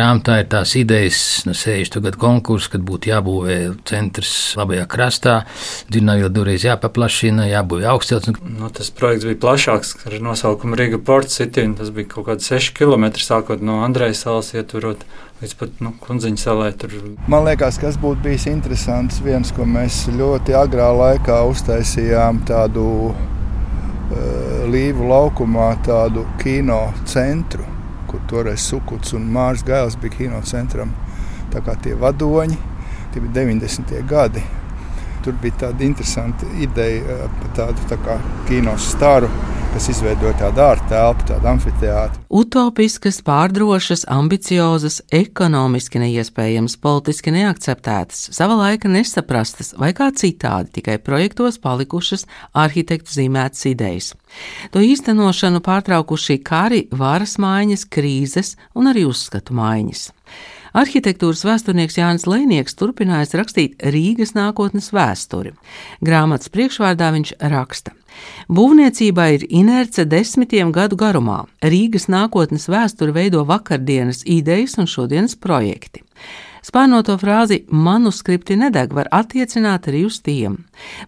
grāmatā ir tās idejas, no 60. gadu konkursa, kad būtu jābūvē centrs labajā krastā. Dzinājot, divreiz jāpaplašina, jābūvē augstcelts. Nu, tas projekts bija plašāks ar nosaukumu Riga Port City. Tas bija kaut kāds 6 km sākot no Andrejas salas, ieturot līdz pat nu, kundziņa salai. Tur. Man liekas, kas būtu bijis interesants, viens, ko mēs ļoti agrā laikā uztaisījām tādu uh, līvu laukumā, tādu kino centru kur toreiz Sukuts un Mārcis Gailis bija kinocentram. Tā kā tie vadoņi, tie bija 90. gadi. Tur bija tāda interesanta ideja par tādu tā kā kinostaru, kas izveidoja tādu ārtelpu, tādu amfiteātru. Utopiskas, pārdrošas, ambiciozas, ekonomiski neiespējamas, politiski neakceptētas, sava laika nesaprastas vai kā citādi tikai projektos palikušas arhitektu zīmētas idejas. To īstenošanu pārtraukuši kari, varas maiņas, krīzes un arī uzskatu maiņas. Arhitektūras vēsturnieks Jānis Lēnieks turpinājis rakstīt Rīgas nākotnes vēsturi. Grāmatas priekšvārdā viņš raksta: Būvniecībā ir inerce desmitiem gadu garumā. Rīgas nākotnes vēsturi veido vakardienas idejas un šodienas projekti. Spānoto frāzi manuskripti nedeg var attiecināt arī uz tiem.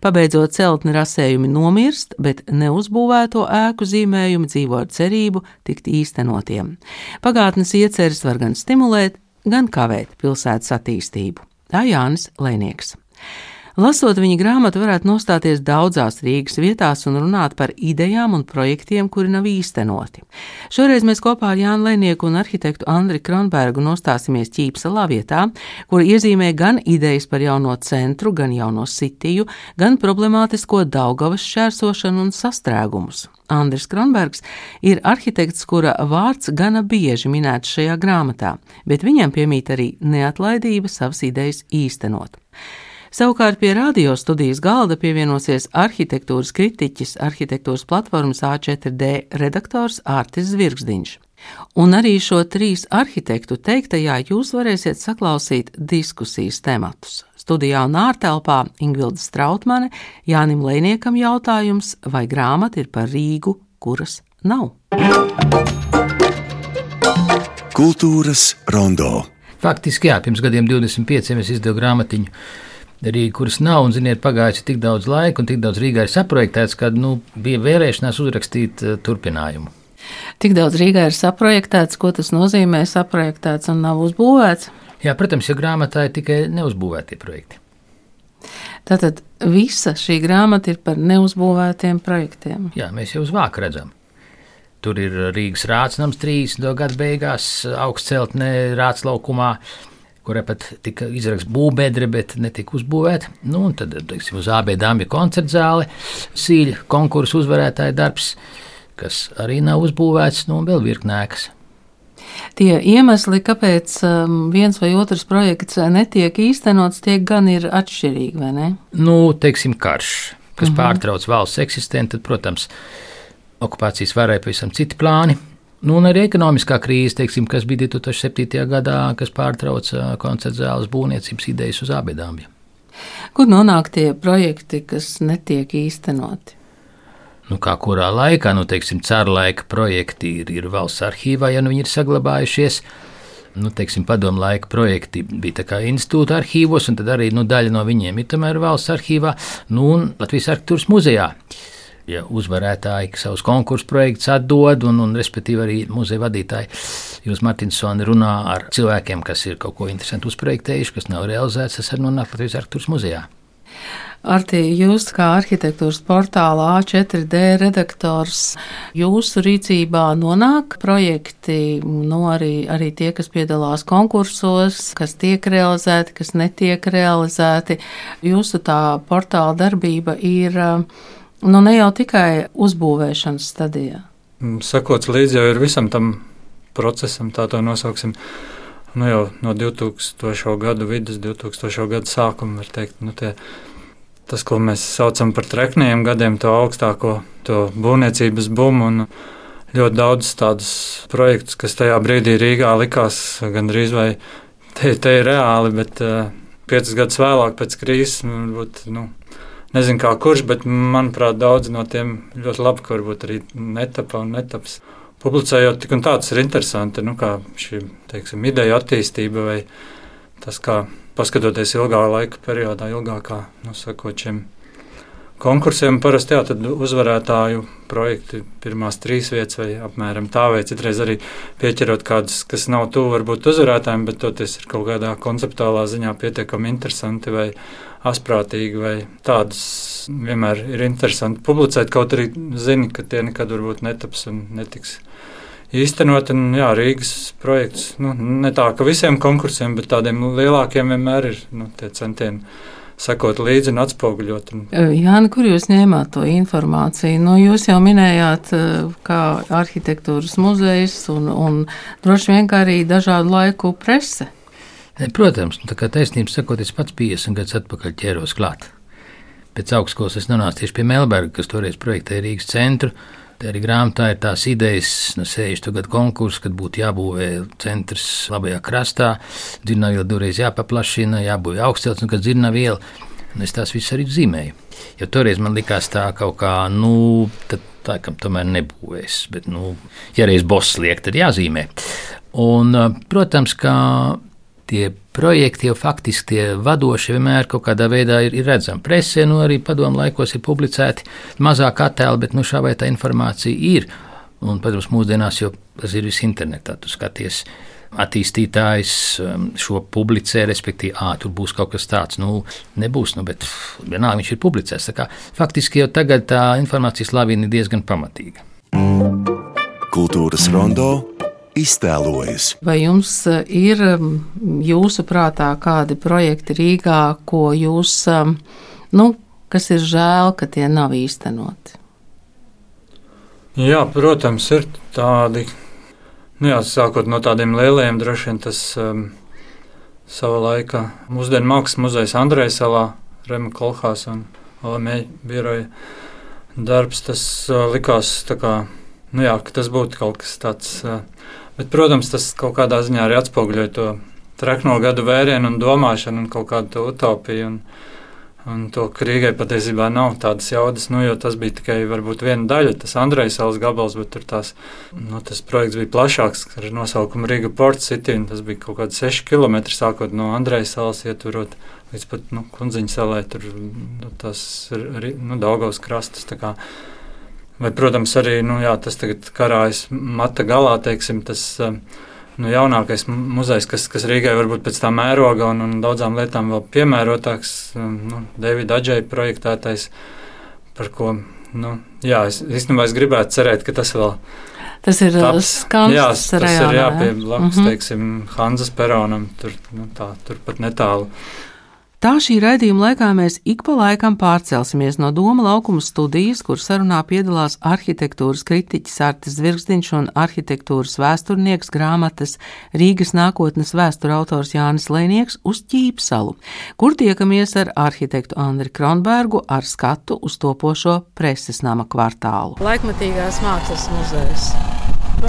Pabeidzot celtni rasējumi nomirst, bet neuzbūvēto ēku zīmējumi dzīvo ar cerību tikt īstenotiem. Pagātnes ieceres var gan stimulēt, gan kavēt pilsētas attīstību. Tā Jānis Lēnieks. Lasot viņa grāmatu, varētu nostāties daudzās Rīgas vietās un runāt par idejām un projektiem, kuri nav īstenoti. Šoreiz mēs kopā ar Jānu Lēnieku un arhitektu Andri Kronbergu nostāsimies Ķīpsalā vietā, kur iezīmē gan idejas par jauno centru, gan jauno sitiju, gan problemātisko Daugavas šķērsošanu un sastrēgumus. Andris Kronbergs ir arhitekts, kura vārds gana bieži minēts šajā grāmatā, bet viņam piemīt arī neatlaidība savas idejas īstenot. Savukārt pie radio studijas galda pievienosies arhitektūras kritiķis, arhitektūras platformas A4D redaktors Ārtis Zvirgzdiņš. Un arī šo trīs arhitektu teiktajā jūs varēsiet saklausīt diskusijas tematus. Studijā un ārtelpā Ingvilda Strautmane, Jānim Lēniekam jautājums, vai grāmata ir par Rīgu, kuras nav. Kultūras rondo. Faktiski, jā, pirms gadiem 25 es izdevu grāmatiņu Rīga, kuras nav, un, ziniet, pagājuši tik daudz laika, un tik daudz Rīgā ir saprojektēts, ka nu, bija vērēšanās uzrakstīt uh, turpinājumu. Tik daudz Rīgā ir saprojektēts, ko tas nozīmē, saprojektēts un nav uzbūvēts? Jā, protams, jo grāmatā ir tikai neuzbūvētie projekti. Tātad visa šī grāmata ir par neuzbūvētiem projektiem. Jā, mēs jau uz vāku redzam. Tur ir Rīgas rācinājums 30. gada beigās, augstceltnē, rāclaukumā kurai pat tika izraksta būvbedre, bet netika uzbūvēta. Nu, tad, teiksim, uz AB dāmas koncerta zāle, sīļa konkursu uzvarētāja darbs, kas arī nav uzbūvēts, nu, un vēl virknēkas. Tie iemesli, kāpēc um, viens vai otrs projekts netiek īstenots, tie gan ir atšķirīgi, vai ne? Nu, teiksim, karš, kas mm -hmm. pārtrauc valsts eksistenci, tad, protams, okupācijas varai pavisam citi plāni. Nu, un arī ekonomiskā krīze, teiksim, kas bija 2007. gadā, kas pārtrauca koncerta zāles būvniecības idejas uz abām. Kur nonāk tie projekti, kas netiek īstenoti? Nu, kā kurā laikā, nu, teiksim, cara laika projekti ir, ir valsts arhīvā, ja nu viņi ir saglabājušies. Nu, teiksim, padomu laika projekti bija institūta arhīvos, un tad arī nu, daļa no viņiem ir tomēr valsts arhīvā, nu, un Latvijas arhitektūras muzejā ja uzvarētāji savus konkursu projektus atdod, un, un respektīvi arī muzeja vadītāji Jūs Martinsoni runā ar cilvēkiem, kas ir kaut ko interesantu uzprojektējuši, kas nav realizēts, tas arī nonāk Latvijas arhitektūras muzejā. Arti, jūs kā arhitektūras portālā A4D redaktors, jūsu rīcībā nonāk projekti, nu arī, arī tie, kas piedalās konkursos, kas tiek realizēti, kas netiek realizēti. Jūsu tā portāla darbība ir Nu, ne jau tikai uzbūvēšanas stadijā. Mm, sekots līdzi jau ir visam tam procesam, tā to nosauksim. Nu, jau no 2000. gada vidus, 2000. gada sākuma var teikt, nu, tie, tas, ko mēs saucam par trekniem gadiem, to augstāko to būvniecības bumu. Ļoti daudz tādus projektus, kas tajā brīdī Rīgā likās gandrīz vai te, te ir reāli, bet uh, piecus gadus vēlāk, pēc krīzes, nu, varbūt, nu, Nezinu, kā kurš, bet manuprāt, daudz no tiem ļoti labi, ka varbūt arī netapa un netaps. Publicējot tik un tā, tas ir interesanti, nu, kā šī, teiksim, ideja attīstība vai tas, kā paskatoties ilgā laika periodā, ilgākā, nu, sakot, šiem konkursiem parasti jā, uzvarētāju projekti pirmās trīs vietas vai apmēram tā, vai citreiz arī pieķerot kādus, kas nav tuvu varbūt uzvarētājiem, bet toties ir kaut kādā konceptuālā ziņā pietiekami interesanti vai asprātīgi, vai tādus vienmēr ir interesanti publicēt, kaut arī zini, ka tie nekad varbūt netaps un netiks īstenot. Un, jā, Rīgas projekts, nu, ne tā ka visiem konkursiem, bet tādiem lielākiem vienmēr ir nu, tie centieni sekot līdzi un atspoguļot. Jāni, kur jūs ņēmāt to informāciju? Nu, jūs jau minējāt, kā arhitektūras muzejs un, un droši vien arī dažādu laiku prese. Protams, nu, tā kā taisnība sakot, es pats 50 gadus atpakaļ ķēros klāt. Pēc augstskolas es nonācu tieši pie Melberga, kas toreiz projektēja Rīgas centru. Te arī grāmatā ir tās idejas, no 60. gadu konkursa, kad būtu jābūvē centrs labajā krastā, dzirnavu iela divreiz jāpaplašina, jābūvē augstcelts, un kad dzirnavu iela. Un es tās visas arī zīmēju. Jo toreiz man likās tā kaut kā, nu, tā kā tomēr nebūvēs. Bet, nu, ja reiz boss liek, tad jāzīmē. Un, protams, ka tie projekti jau faktiski tie vadošie vienmēr kaut kādā veidā ir, ir redzami. Presē nu, arī padomu laikos ir publicēti mazāk attēli, bet nu, šā vai tā informācija ir. Un, protams, mūsdienās jau tas ir viss internetā. Tu skaties, attīstītājs um, šo publicē, respektīvi, ah, tur būs kaut kas tāds. Nu, nebūs, nu, bet vienalga viņš ir publicēts. Kā, faktiski jau tagad tā informācijas lavīna ir diezgan pamatīga. Kultūras rondo iztēlojas. Vai jums eh, ir mm, jūsu prātā kādi projekti Rīgā, ko jūs, mm, nu, kas ir žēl, ka tie nav īstenoti? Jā, protams, ir tādi. Nu jā, sākot no tādiem lieliem, droši vien tas um, savā laikā mūsdienu mākslas muzejs Andrejs Salā, Rema Kolhās un OME biroja darbs. Tas uh, likās tā kā, nu jā, ka tas būtu kaut kas tāds. Uh, Bet, protams, tas kaut kādā ziņā arī atspoguļoja to trekno gadu vērienu un domāšanu un kaut kādu utopiju. Un, un to, ka Rīgai patiesībā nav tādas jaudas, nu, jo tas bija tikai varbūt viena daļa, tas Andrejas salas gabals, bet tur tās, nu, tas projekts bija plašāks ar nosaukumu Riga Port City, un tas bija kaut kādi 6 km sākot no Andrejas salas ietverot līdz pat, nu, Kunziņa salai, tur, nu, tas ir, nu, Daugavas krastas, tā kā, Vai, protams, arī nu, jā, tas tagad karājas mata galā, teiksim, tas um, nu, jaunākais muzejs, kas, kas Rīgai varbūt pēc tā mēroga un, un daudzām lietām vēl piemērotāks, um, nu, Davida Adžēja projektētais, par ko, nu, jā, es īstenībā es gribētu cerēt, ka tas vēl. Tas ir skans. Jā, tas rajānā, ir jāpie blakus, mm -hmm. teiksim, Hanzas peronam, tur, nu, tā, tur pat netālu. Tā šī raidījuma laikā mēs ik pa laikam pārcelsimies no Doma laukuma studijas, kur sarunā piedalās arhitektūras kritiķis Artis Zvirgzdiņš un arhitektūras vēsturnieks grāmatas Rīgas nākotnes vēstura autors Jānis Lēnieks uz Ķīpsalu, kur tiekamies ar arhitektu Andri Kronbergu ar skatu uz topošo preses nama kvartālu. Laikmatīgās mākslas muzejs.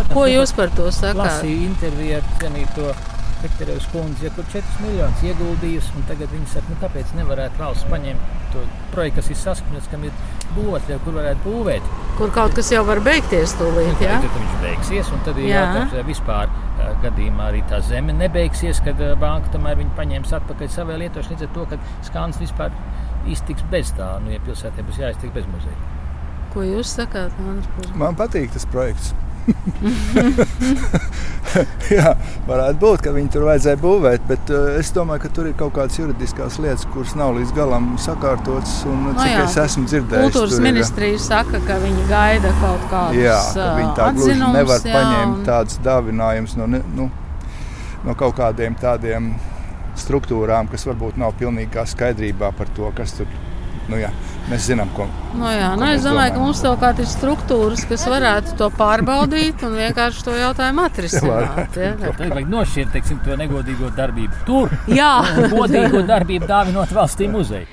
Ko jūs par to sakāt? Lasīju interviju ar cienīto Pekterevs kundze, ja tur 4 miljonus ieguldījusi, un tagad viņi saka, nu kāpēc nevarētu valsts paņemt to projektu, kas ir saskaņots, kam ir būvotļi, kur varētu būvēt. Kur kaut kas jau var beigties tūlīt, jā? Tad viņš beigsies, un tad ir jā. jautājums, vai vispār gadījumā arī tā zeme nebeigsies, kad banka tomēr viņu paņems atpakaļ savai lietošanai, līdz ar to, ka skans vispār iztiks bez tā, nu, ja pilsētē būs jāiztiek bez muzeja. Ko jūs sakāt, Andris? Man patīk tas projekts. Jā, varētu būt, ka viņi tur vajadzēja būvēt, bet uh, es domāju, ka tur ir kaut kādas juridiskās lietas, kuras nav līdz galam sakārtotas. Un, no, cik jā, es esmu dzirdējis, kultūras ministrija saka, ka viņi gaida kaut kādus jā, ka viņi tā gluži nevar jā, paņemt un... tādus dāvinājumus no, nu, no kaut kādiem tādiem struktūrām, kas varbūt nav pilnīgā skaidrībā par to, kas tur nu, jā, mēs zinām, ko. Nu, jā, ko nu, es domāju, domājam. ka mums kādas ir struktūras, kas varētu to pārbaudīt un vienkārši to jautājumu atrisināt. Ja? Tad vajag nošķirt teiksim, to negodīgo darbību tur. Jā, godīgo darbību dāvinot valstī muzeju.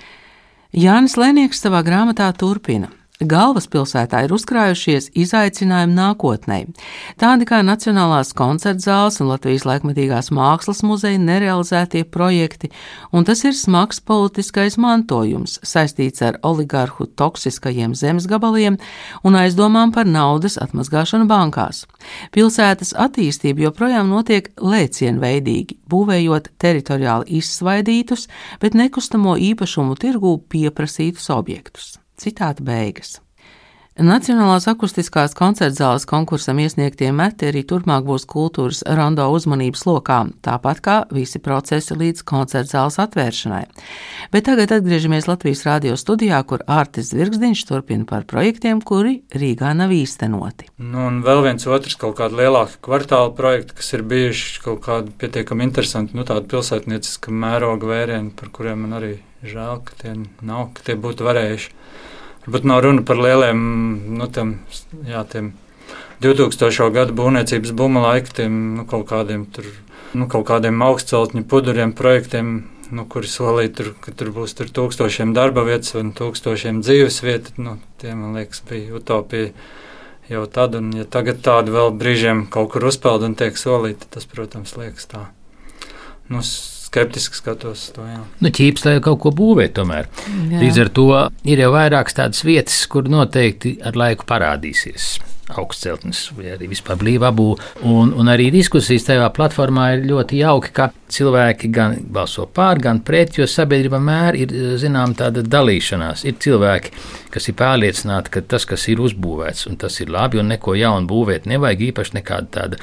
Jānis Lēnieks savā grāmatā turpina. Galvaspilsētā ir uzkrājušies izaicinājumi nākotnē. Tādi kā Nacionālās koncerta zāles un Latvijas laikmatīgās mākslas muzeja nerealizētie projekti, un tas ir smags politiskais mantojums saistīts ar oligarhu toksiskajiem zemes gabaliem un aizdomām par naudas atmazgāšanu bankās. Pilsētas attīstība joprojām notiek lēcienveidīgi, būvējot teritoriāli izsvaidītus, bet nekustamo īpašumu tirgū pieprasītus objektus. Citāta beigas. Nacionālās akustiskās koncertzāles konkursam iesniegtie meti arī turpmāk būs kultūras rondo uzmanības lokā, tāpat kā visi procesi līdz koncertzāles atvēršanai. Bet tagad atgriežamies Latvijas radio studijā, kur Ārtis Zvirgzdiņš turpina par projektiem, kuri Rīgā nav īstenoti. Nu, un vēl viens otrs kaut kāda lielāka kvartāla projekta, kas ir bijuši kaut kādi pietiekami interesanti, nu tāda pilsētnieciska mēroga vērieni, par kuriem man arī žēl, ka tie nav, ka tie būtu varējuši. Varbūt nav runa par lieliem, nu, tiem, jā, tiem 2000. gadu būvniecības buma laikiem, nu, kaut kādiem tur, nu, kaut kādiem augstceltņu puduriem projektiem, nu, kuri solīja, tur, ka tur būs tur tūkstošiem darba vietas un tūkstošiem dzīves vietas. Nu, tie, man liekas, bija utopija jau tad, un ja tagad tādu vēl brīžiem kaut kur uzpeld un tiek solīta, tas, protams, liekas tā. Nu, skeptiski skatos to. Jā. Nu, ķīps, lai kaut ko būvētu, tomēr. Jā. Līdz ar to ir jau vairākas tādas vietas, kur noteikti ar laiku parādīsies augstceltnes, vai arī vispār blīvā būvā. Un, un arī diskusijas tajā platformā ir ļoti jauki, ka cilvēki gan balso pār, gan pret, jo sabiedrība mēr ir zinām tāda dalīšanās. Ir cilvēki, kas ir pārliecināti, ka tas, kas ir uzbūvēts, un tas ir labi, un neko jaunu būvēt, nevajag īpaši nekāda tāda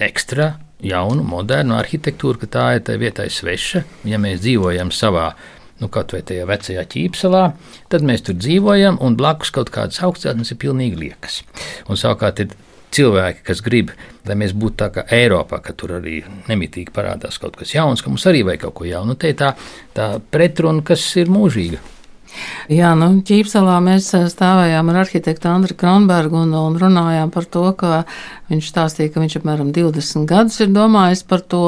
ekstra jaunu, modernu arhitektūru, ka tā ir tā vietai sveša. Ja mēs dzīvojam savā, nu, kaut vai tajā vecajā ķīpselā, tad mēs tur dzīvojam, un blakus kaut kādas augstceltnes ir pilnīgi liekas. Un savukārt ir cilvēki, kas grib, lai mēs būtu tā kā Eiropā, ka tur arī nemitīgi parādās kaut kas jauns, ka mums arī vajag kaut ko jaunu. Nu, te ir tā, tā pretruna, kas ir mūžīga. Jā, nu, Ķīpselā mēs eh, stāvējām ar arhitektu Andru Kronbergu un, un runājām par to, ka viņš stāstīja, ka viņš apmēram 20 gadus ir domājis par to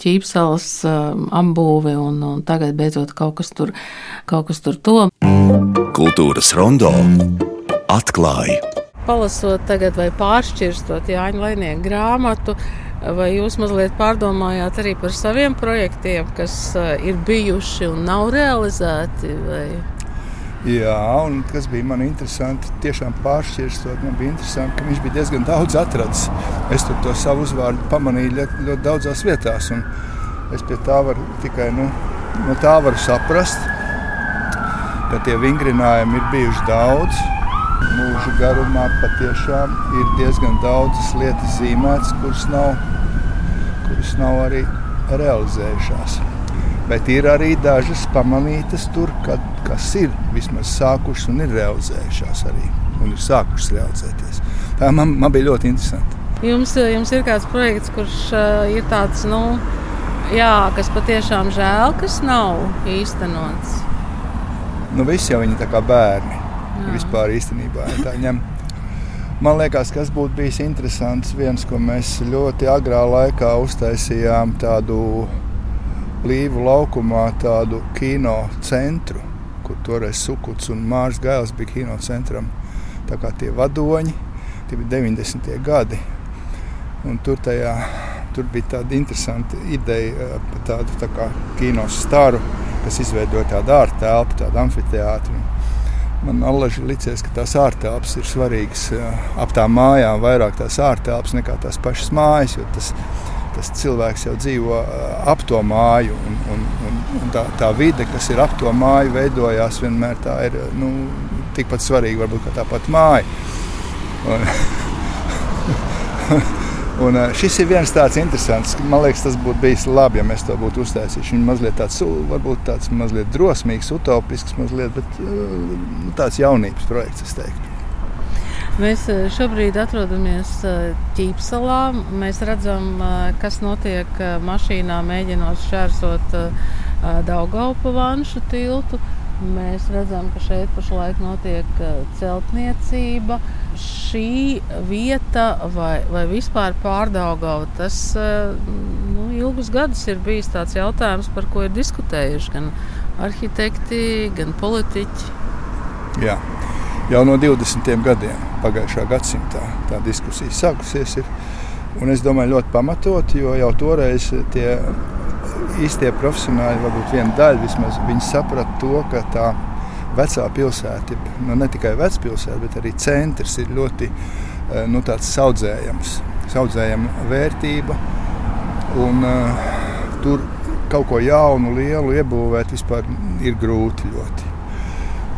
Ķīpselas um, apbūvi un, un tagad beidzot kaut kas tur, kaut kas tur to. Kultūras rondo atklāja. Palasot tagad vai pāršķirstot Jāņa Lainieku grāmatu, Vai jūs mazliet pārdomājāt arī par saviem projektiem, kas ir bijuši un nav realizēti? Vai? Jā, un kas bija man interesanti, tiešām pāršķirstot, man bija interesanti, ka viņš bija diezgan daudz atradzis. Es to savu uzvārdu pamanīju ļoti, ļoti daudzās vietās, un es pie tā varu tikai nu, no tā varu saprast, ka tie vingrinājumi ir bijuši daudz. Mūža garumā patiešām ir diezgan daudzas lietas zīmētas, kuras nav, kuras nav arī realizējušās. Bet ir arī dažas pamanītas tur, kad, kas ir vismaz sākušas un ir realizējušās arī. Un ir sākušas realizēties. Tā man, man bija ļoti interesanti. Jums, jums ir kāds projekts, kurš uh, ir tāds, nu, jā, kas patiešām žēl, kas nav īstenots. Nu, visi jau viņi tā kā bērni. Jā. Vispār īstenībā ja tā ņem. Man liekas, kas būtu bijis interesants, viens, ko mēs ļoti agrā laikā uztaisījām, tādu Līvu laukumā tādu kino centru, kur toreiz Sukuts un Mārcis Gailis bija kino centram. Tā kā tie vadoņi, tie bija 90. gadi. Un tur, tajā, tur bija tāda interesanta ideja eh, par tādu tā kā kino staru, kas izveidoja tādu ārtelpu, tādu amfiteātru. Man allaži licies, ka tās ārtelpas ir svarīgas eh, ap tām mājām, vairāk tās ārtelpas nekā tās pašas mājas. Tas, tas cilvēks jau dzīvo ap to māju. Un, un, un, un tā, tā vide, kas ir ap to māju, veidojās vienmēr tā ir nu, tikpat svarīga varbūt kā tā pati māja. Un, Un šis ir viens tāds interesants. Man liekas, tas būtu bijis labi, ja mēs to būtu uztaisījuši. Viņš mazliet tāds, varbūt tāds mazliet drosmīgs, utopisks, mazliet, bet nu, tāds jaunības projekts, es teiktu. Mēs eh, šobrīd atrodamies eh, Ķīpsalā. Mēs redzam, eh, kas notiek mašīnā, mēģinot šķērsot Daugaupa vanšu tiltu. Mēs redzam, ka šeit pašlaik notiek celtniecība. Šī vieta vai, vai vispār pārdaugava, tas nu, ilgus gadus ir bijis tāds jautājums, par ko ir diskutējuši gan arhitekti, gan politiķi. Jā. Jau no 20. gadiem pagājušā gadsimtā. Tā diskusija sākusies. Ir. Un es domāju, ļoti pamatot, jo jau toreiz tie īstie profesionāļi, varbūt viena daļa vismaz, viņi saprata to, ka tā vecā pilsēta, nu, ne tikai vecpilsēta, bet arī centrs ir ļoti eh, nu, saudzējams, saudzējama vērtība. Un, uh, tur kaut ko jaunu, lielu iebūvēt vispār ir grūti ļoti.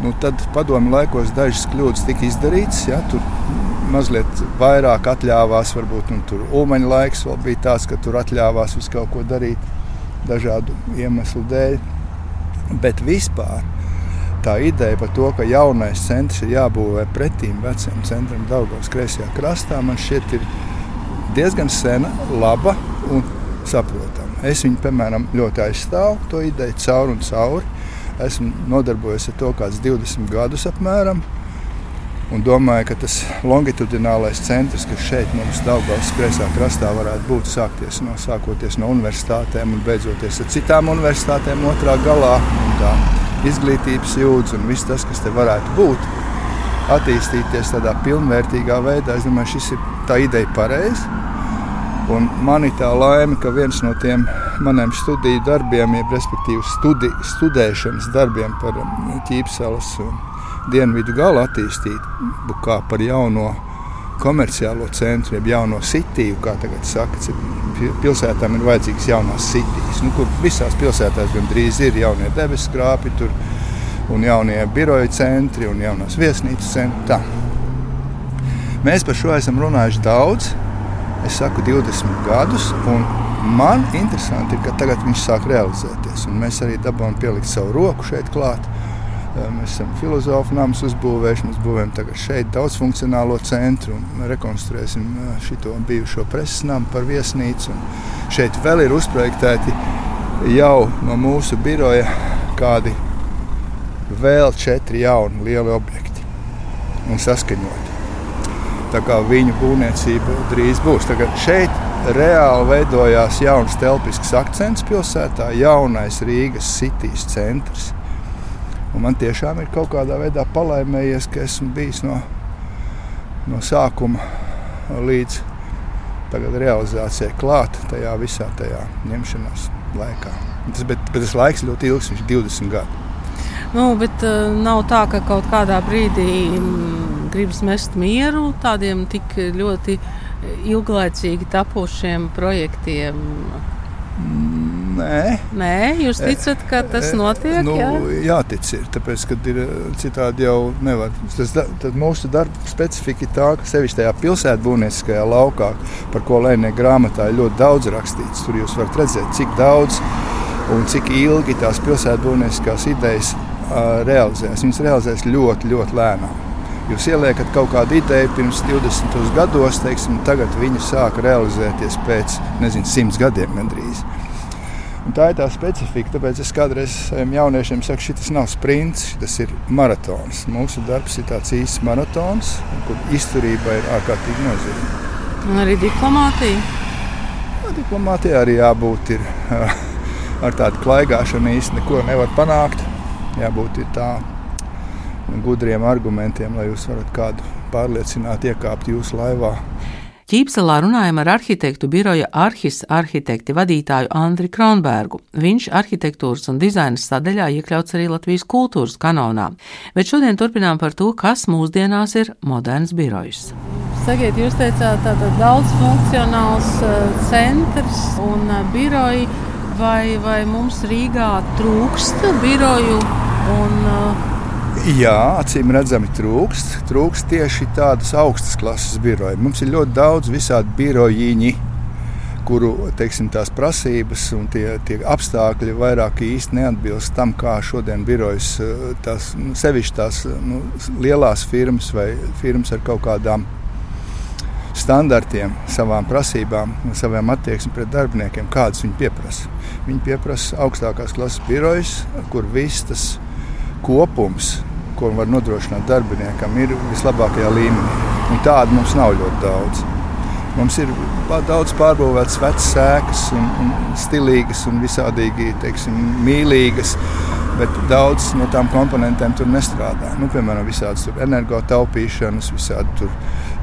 Nu, tad padomju laikos dažas kļūdas tika izdarītas. Ja, tur mazliet vairāk atļāvās, varbūt tur ulmaņa laiks vēl bija tāds, ka tur atļāvās visu kaut ko darīt dažādu iemeslu dēļ. Bet vispār tā ideja par to, ka jaunais centrs ir jābūvē pretīm vecajam centram Daugavas kreisajā krastā, man šķiet ir diezgan sena, laba un saprotama. Es viņu, piemēram, ļoti aizstāvu to ideju cauri un cauri. Esmu nodarbojies ar to kādus 20 gadus apmēram. Un domāju, ka tas longitudinālais centrs, kas šeit mums Daugavas kreisā krastā varētu būt, sākties no, sākoties no universitātēm un beidzoties ar citām universitātēm otrā galā. Tā izglītības jūdzi un viss tas, kas te varētu būt, attīstīties tādā pilnvērtīgā veidā. Es domāju, šis ir tā ideja pareizi. Un man ir tā laime, ka viens no tiem maniem studiju darbiem, jeb respektīvi studi, studēšanas darbiem par um, ķīpselas un dienvidu galu attīstību kā par jauno komerciālo centru, jeb jauno sitīvu, kā tagad saka. Pilsētām ir vajadzīgas jaunās sitīs, nu, kur visās pilsētās gandrīz ir jaunie debesu krāpji, tur, un jaunie biroju centri un jaunās viesnīcas centri. Tā. Mēs par šo esam runājuši daudz es saku 20 gadus. Man interesanti ir, ka tagad viņš sāk realizēties. Mēs arī dabūjām pielikt savu roku šeit klāt. Mēs esam filozofu namus uzbūvējuši. Mēs būvējam tagad šeit daudzfunkcionālo centru un rekonstruēsim šo bijušo preses namu par viesnīcu. Un šeit vēl ir uzprojektēti jau no mūsu biroja kādi vēl četri jauni lieli objekti un saskaņoti tā kā viņu būvniecība drīz būs. Tagad šeit reāli veidojās jauns telpisks akcents pilsētā, jaunais Rīgas sitīs centrs. Un man tiešām ir kaut kādā veidā palaimējies, ka esmu bijis no, no sākuma līdz realizācijai klāt tajā visā tajā ņemšanās laikā. Tas, bet, bet tas laiks ļoti ilgs, viņš ir 20 gadi. Nu, bet uh, nav tā, ka kaut kādā brīdī mm, gribas mest mieru tādiem tik ļoti ilglaicīgi tapušiem projektiem. Nē. Nē, jūs ticat, ka tas notiek? Nu, jā, jā tic ir. Tāpēc, kad ir citādi jau nevar. Tas, tad mūsu darba specifika ir tā, ka sevišķi tajā pilsētbūvnieciskajā laukā, par ko Lēnē grāmatā ir ļoti daudz rakstīts. Tur jūs varat redzēt, cik daudz un cik ilgi tās pilsētbūvnieciskās idejas realizēs. Viņas realizēs ļoti, ļoti lēnām. Jūs ieliekat kaut kādu ideju pirms 20 gados, teiksim, tagad viņi sāk realizēties pēc nezinu, 100 gadiem gandrīz. Un tā ir tā specifika. Tāpēc es kādreiz saviem jauniešiem saku, šis nav sprints, tas ir maratons. Mūsu darbs ir tāds īsts maratons, kur izturība ir ārkārtīgi nozīmīga. Un arī diplomātija. No, diplomātija arī jābūt ir, ar tādu klaigāšanu īstenībā neko nevar panākt jābūt tā gudriem argumentiem, lai jūs varat kādu pārliecināt, iekāpt jūsu laivā. Ķīpselā runājam ar arhitektu biroja Arhis arhitekti vadītāju Andri Kronbergu. Viņš arhitektūras un dizaina sadaļā iekļauts arī Latvijas kultūras kanonā. Bet šodien turpinām par to, kas mūsdienās ir moderns birojs. Sakiet, jūs teicāt, tātad daudz funkcionāls uh, centrs un uh, biroji. Vai, vai mums Rīgā trūkst biroju Un, uh, Jā, acīm redzami trūkst. Trūkst tieši tādas augstas klases biroja. Mums ir ļoti daudz visādi birojiņi, kuru teiksim, prasības un tie, tie apstākļi vairāk īsti neatbilst tam, kā šodien birojas uh, tās nu, sevišķi tās nu, lielās firmas vai firmas ar kaut kādām standartiem, savām prasībām, savām attieksmēm pret darbiniekiem, kādas viņi pieprasa. Viņi pieprasa augstākās klases birojas, kur viss tas ir kopums, ko var nodrošināt darbiniekam, ir vislabākajā līmenī. Un tādu mums nav ļoti daudz. Mums ir daudz pārbūvētas vecas sēklas, un, un stilīgas un visādīgi teiksim, mīlīgas. Bet daudz no tām komponentēm tur nestrādā. Nu, piemēram, visādas energotaupīšanas, visādi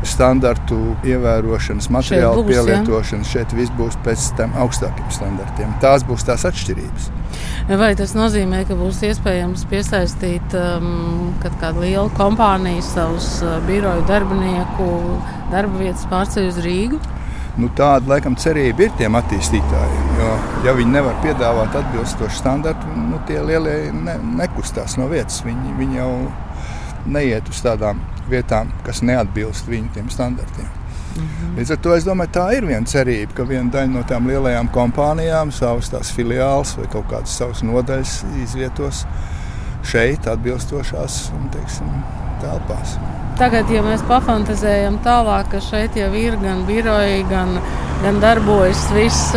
standartu ievērošanas, materiālu būs, pielietošanas. Ja? Šeit viss būs pēc tam augstākiem standartiem. Tās būs tās atšķirības. Vai tas nozīmē, ka būs iespējams piesaistīt um, kādu lielu kompāniju, savus uh, biroju darbinieku darba vietas pārceļ uz Rīgu? Nu, tāda laikam cerība ir tiem attīstītājiem. Jo, ja viņi nevar piedāvāt atbilstošu standartu, nu, tie lielie ne, nekustās no vietas. Viņi, viņi jau neiet uz tādām vietām, kas neatbilst viņu standartiem. -hmm. Līdz ar to es domāju, tā ir viena cerība, ka viena daļa no tām lielajām kompānijām savus tās filiālus vai kaut kādas savas nodaļas izvietos šeit, atbilstošās teiksim, telpās. Tagad, ja mēs pafantazējam tālāk, ka šeit jau ir gan biroji, gan, gan darbojas viss,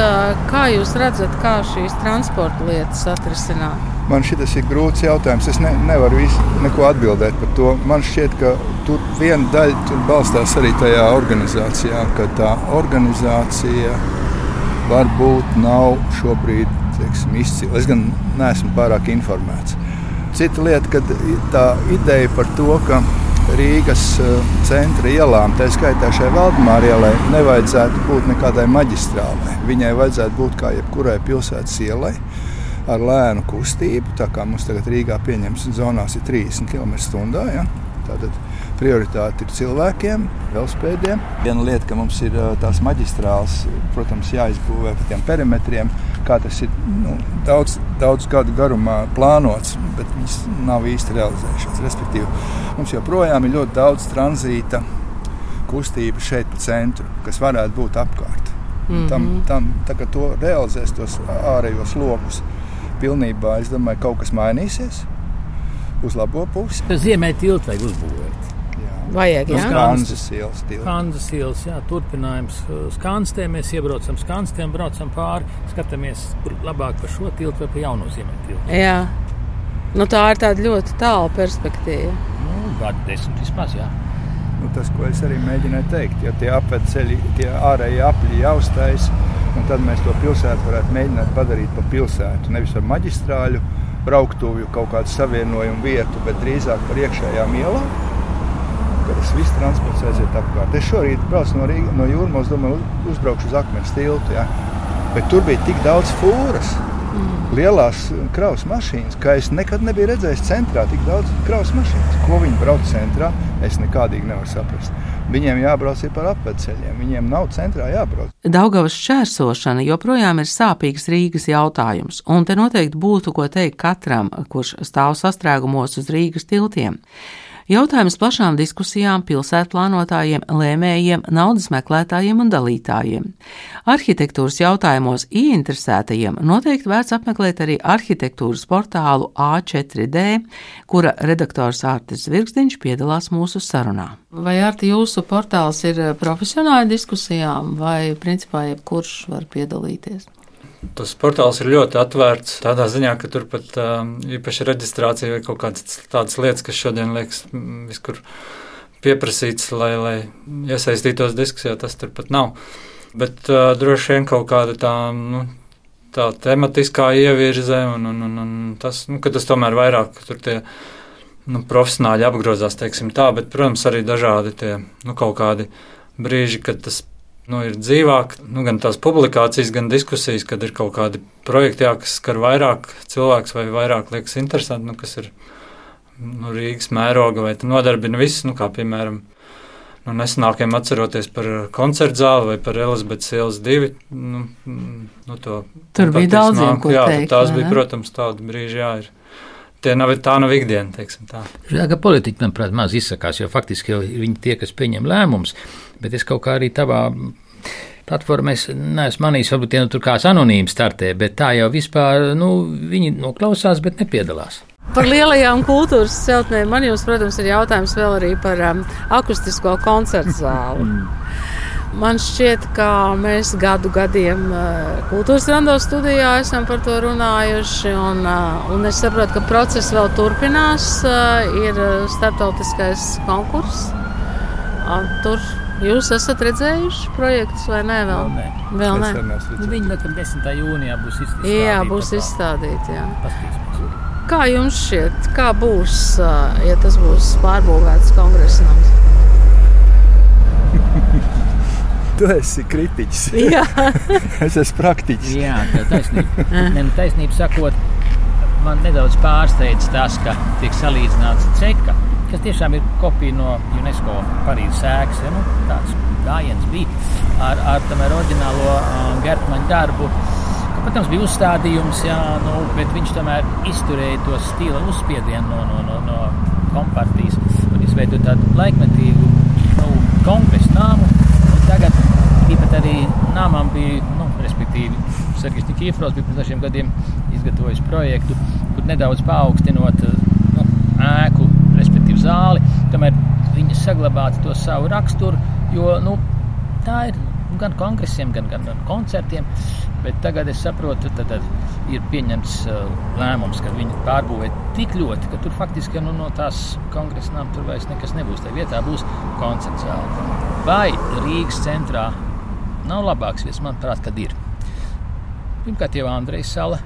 kā jūs redzat, kā šīs transporta lietas atrisināt? Man šis ir grūts jautājums. Es ne, nevaru visu, neko atbildēt par to. Man šķiet, ka tur viena daļa tur balstās arī tajā organizācijā, ka tā organizācija varbūt nav šobrīd teiksim, izcila. Es gan neesmu pārāk informēts. Cita lieta, ka tā ideja par to, ka Rīgas eh, centra ielām, tā skaitā šai Valdemāra ielai, nevajadzētu būt nekādai maģistrālei. Viņai vajadzētu būt kā jebkurai pilsētas ielai ar lēnu kustību. Tā kā mums tagad Rīgā pieņems zonās ir 30 km/h. Ja? Tātad prioritāte ir cilvēkiem, velospēdiem. Viena lieta, ka mums ir tās maģistrāls, protams, jāizbūvē pa tiem perimetriem, kā tas ir nu, daudz, daudz gadu garumā plānots, bet viņas nav īsti realizējušās. Respektīvi, mums joprojām ir ļoti daudz tranzīta kustība šeit pa centru, kas varētu būt apkārt. Mm -hmm. tam, tam, tā, to realizēs tos ārējos lokus pilnībā, es domāju, kaut kas mainīsies uz labo pusi. Ziemē tiltu vajag uzbūvēt. Vajag, jā. Kanzas ielas. Kanzas ielas, jā, turpinājums. Skanstē mēs iebraucam skanstiem, braucam pāri, skatāmies, kur labāk pa šo tiltu vai pa jauno ziemē tiltu. Jā. Nu, tā ir tāda ļoti tāla perspektīva. Nu, gadu desmit vismaz, jā. Nu, tas, ko es arī mēģināju teikt, ja tie apveceļi, tie ārējie apļi jāuztais, tad mēs to pilsētu varētu mēģināt padarīt par pilsētu. Nevis ar maģistrāļu, brauktuvju kaut kādu savienojumu vietu, bet drīzāk par iekšējām ielām vakaras viss transports aiziet apkārt. Es šorīt braucu no, Rīga, no jūras, domāju, uzbraukšu uz akmens tiltu. Ja? Bet tur bija tik daudz fūras. Lielās kravas mašīnas, ka es nekad nebiju redzējis centrā tik daudz kravas mašīnas. Ko viņi brauc centrā, es nekādīgi nevaru saprast. Viņiem jābrauc par apceļiem, viņiem nav centrā jābrauc. Daugavas šķērsošana joprojām ir sāpīgs Rīgas jautājums, un te noteikti būtu ko teikt katram, kurš stāv sastrēgumos uz Rīgas tiltiem. Jautājums plašām diskusijām pilsētplānotājiem, lēmējiem, naudas meklētājiem un dalītājiem. Arhitektūras jautājumos ieinteresētajiem noteikti vērts apmeklēt arī arhitektūras portālu A4D, kura redaktors Ārtis Zvirgstiņš piedalās mūsu sarunā. Vai Ārti jūsu portāls ir profesionāli diskusijām vai principā jebkurš var piedalīties? Tas portāls ir ļoti atvērts tādā ziņā, ka tur pat um, īpaši reģistrācija vai kaut kādas tādas lietas, kas šodien liekas viskur pieprasīts, lai, lai iesaistītos diskusijā, tas tur pat nav. Bet uh, droši vien kaut kāda tā. Nu, Tā tematiskā ievirze, un, un, un, un tas, nu, tas tomēr vairāk tur tie nu, profesionāļi apgrozās, teiksim tā, bet, protams, arī dažādi tie nu, kaut kādi brīži, kad tas nu, ir dzīvāk, nu, gan tās publikācijas, gan diskusijas, kad ir kaut kādi projekti, jā, kas skar vairāk cilvēks vai vairāk liekas interesanti, nu, kas ir nu, Rīgas mēroga vai nodarbina visus, nu, kā piemēram. Nu, nesenākiem atceroties par koncertu zāli vai par Elizabetes ielas divi. Nu, nu, to, Tur bija daudz ko jā, teikt. Tās bija, protams, tādi brīži, jā, ir. Nav, tā nav ikdiena, teiksim tā. Jā, ka politiķi, manuprāt, maz izsakās, jo faktiski jau viņi tie, kas pieņem lēmumus, bet es kaut kā arī tavā platformā es neesmu manījis, varbūt tie nu, tur kāds anonīms startē, bet tā jau vispār nu, viņi noklausās, bet nepiedalās. Par lielajām kultūras celtnēm man jums, protams, ir jautājums vēl arī par um, akustisko koncertu zāli. Man šķiet, ka mēs gadu gadiem uh, kultūras randos studijā esam par to runājuši, un, uh, un es saprotu, ka process vēl turpinās. Uh, ir starptautiskais konkurss. Tur Jūs esat redzējuši projektus vai nē? Vēl, vēl nē. Vēl nē. Nu, viņi laikam 10. jūnijā būs izstādīti. Jā, būs izstādīti. Jā. Kā jums šķiet, kā būs, ja tas būs pārbūvēts kongresa nams? tu esi kritiķis. Jā, es esmu praktiķis. Jā, tā ir taisnība. ne, nu, taisnība sakot, man nedaudz pārsteidz tas, ka tiek salīdzināts ceka, kas tiešām ir kopija no UNESCO Parīzes ēkas. Ja, nu, tāds gājiens bija ar, ar tam ar oriģinālo uh, Gertmaņa darbu. Protams, bija uzstādījums, jā, nu, bet viņš tomēr izturēja to stila uzspiedienu no, no, no, no kompartijas un izveidoja tādu laikmetīgu nu, kongresu nāmu. Tagad arī nāmām bija, nu, respektīvi, Sergejs Nikifrovs bija pirms dažiem gadiem izgatavojis projektu, kur nedaudz paaugstinot nu, ēku, respektīvi zāli, tomēr viņi saglabātu to savu raksturu, jo nu, tā ir gan kongresiem, gan, gan, gan koncertiem. Bet tagad es saprotu, ka ir pieņemts uh, lēmums, ka viņi pārbūvē tik ļoti, ka tur faktiski nu, no tās kongresa nama tur vairs nekas nebūs. Tā vietā būs koncerts zāle. Vai Rīgas centrā nav labāks vietas, manuprāt, kad ir. Pirmkārt, jau Andrejas sala.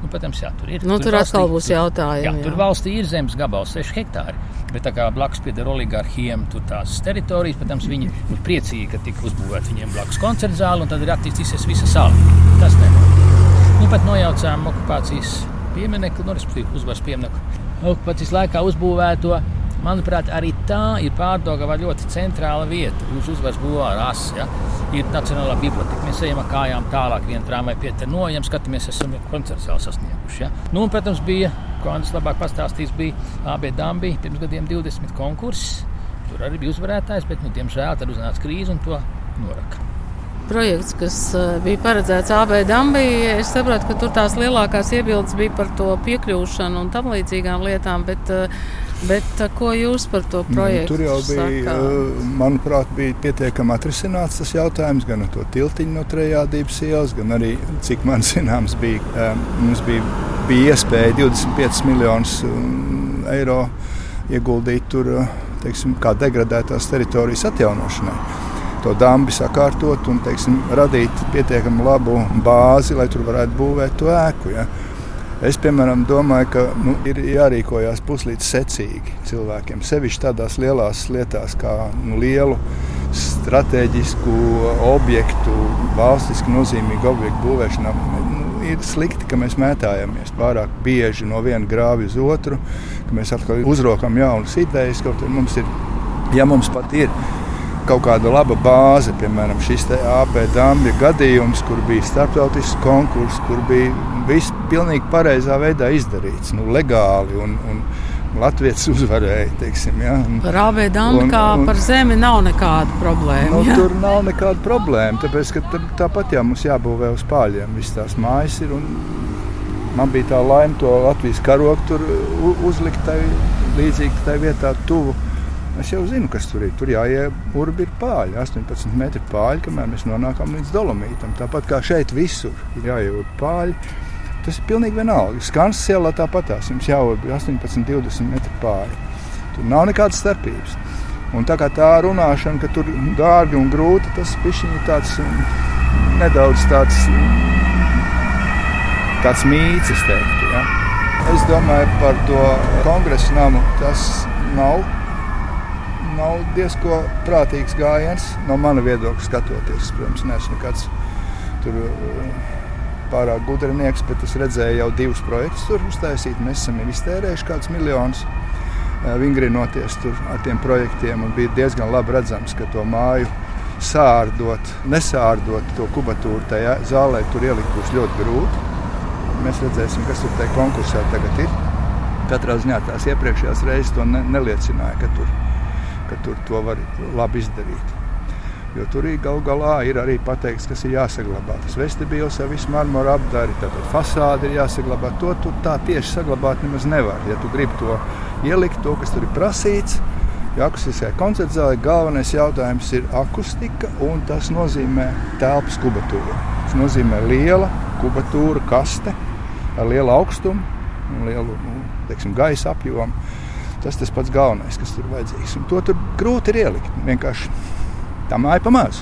Nu, protams, jā, tur ir. Nu, tur, tur valstī, atkal būs jautājumi. Jā, jā. Tur valstī ir zemes gabals, 6 hektāri. Bet tā kā blakus pieder oligarhiem, tur tās teritorijas, protams, viņi ir priecīgi, ka tika uzbūvēta viņiem blakus koncerta zāle, un tad ir attīstīsies visa sala. Tas nevar. Nu, pat nojaucām okupācijas pieminiektu, nu, respektīvi uzvaras pieminiektu. Okupācijas laikā uzbūvēto Manuprāt, arī tā ir pārdagava ļoti centrāla vieta. Uz uzvaras bulvāra asa ja? ir Nacionālā biblioteka. Mēs ejam ar kājām tālāk, viena tramvaja pietenojam, skatāmies, esam jau koncertu sasnieguši. Ja? Nu, un, protams, bija, ko Andris labāk pastāstīs, bija AB Dambī pirms gadiem 20 konkurss. Tur arī bija uzvarētājs, bet, nu, diemžēl, tad uznāca krīze un to noraka projekts, kas eh, bija paredzēts AB Dambī. Es saprotu, ka tur tās lielākās iebildes bija par to piekļūšanu un tam līdzīgām lietām, bet uh, Bet, ko jūs par to nu, projektu? Nu, tur jau bija, sakā? manuprāt, bija pietiekami atrisināts tas jautājums gan ar to tiltiņu no trejādības ielas, gan arī, cik man zināms, bija, mums bija, bija iespēja 25 miljonus eiro ieguldīt tur, teiksim, kā degradētās teritorijas atjaunošanai. To dambi sakārtot un teiksim, radīt pietiekami labu bāzi, lai tur varētu būvēt to ēku. Ja. Es, piemēram, domāju, ka nu, ir jārīkojas puslīdz secīgi cilvēkiem. Sevišķi tādās lielās lietās, kā nu, lielu strateģisku objektu, valstiski nozīmīgu objektu būvēšanā. Nu, ir slikti, ka mēs mētājamies pārāk bieži no viena grāvja uz otru, ka mēs atkal uzrokam jaunas idejas. Kaut arī mums ir, ja mums pat ir kaut kāda laba bāze, piemēram, šis AP dambja gadījums, kur bija starptautisks konkurss, kur bija viss pilnīgi pareizā veidā izdarīts, nu, legāli. Un, un, Latvijas uzvarēja. Teiksim, ja? Par ABDAM kā par zemi nav nekāda problēma. Nu, tur nav nekāda problēma. Tāpēc, tā, tāpat jā, mums jābūvē uz pāļiem. Visas tās mājas ir. Man bija tā laime to Latvijas karogu tur uzlikt tai, līdzīgi tai vietā tuvu. Es jau zinu, kas tur ir. Tur jāieburbi ir pāļi, 18 metri pāļi, kamēr mēs nonākam līdz dolomītam. Tāpat kā šeit visur ir jāieburbi pāļi. Tas ir pilnīgi vienalga. Skansas ielā tāpatās jums jābūt 18, 20 metri pāri. Tur nav nekādas starpības. Un tā kā tā runāšana, ka tur dārgi un grūti, tas ir tāds mm, nedaudz tāds, tāds mīts, es teiktu. Ja? Es domāju par to kongresu namu. Tas nav, nav diezko prātīgs gājiens no mana viedokļa skatoties. Protams, neesmu nekāds tur pārāk gudrinieks, bet es redzēju jau divus projektus tur uztaisīt. Mēs esam iztērējuši kādus miljonus vingrinoties ar tiem projektiem. Bija diezgan labi redzams, ka to māju sārdot, nesārdot to kubatūru tajā zālē, tur ielikt būs ļoti grūti. Mēs redzēsim, kas tur tajā konkursā tagad ir. Katrā ziņā tās iepriekšējās reizes to ne, neliecināja, ka tur, ka tur to var labi izdarīt. Jo tur gal galā ir arī pateikts, kas ir jāsaglabā. Tas vestibīls ar visu marmora apdari, tad fasāde ir jāsaglabā. To tu tā tieši saglabāt nemaz nevar. Ja tu gribi to ielikt, to, kas tur ir prasīts, jo akustiskajā koncerta zālē galvenais jautājums ir akustika, un tas nozīmē telpas kubatūra. Tas nozīmē liela kubatūra kaste ar lielu augstumu un lielu nu, teiksim, gaisa apjomu. Tas tas pats galvenais, kas tur vajadzīgs. Un to tur grūti ir ielikt. Vienkārši Tā māja pa maz.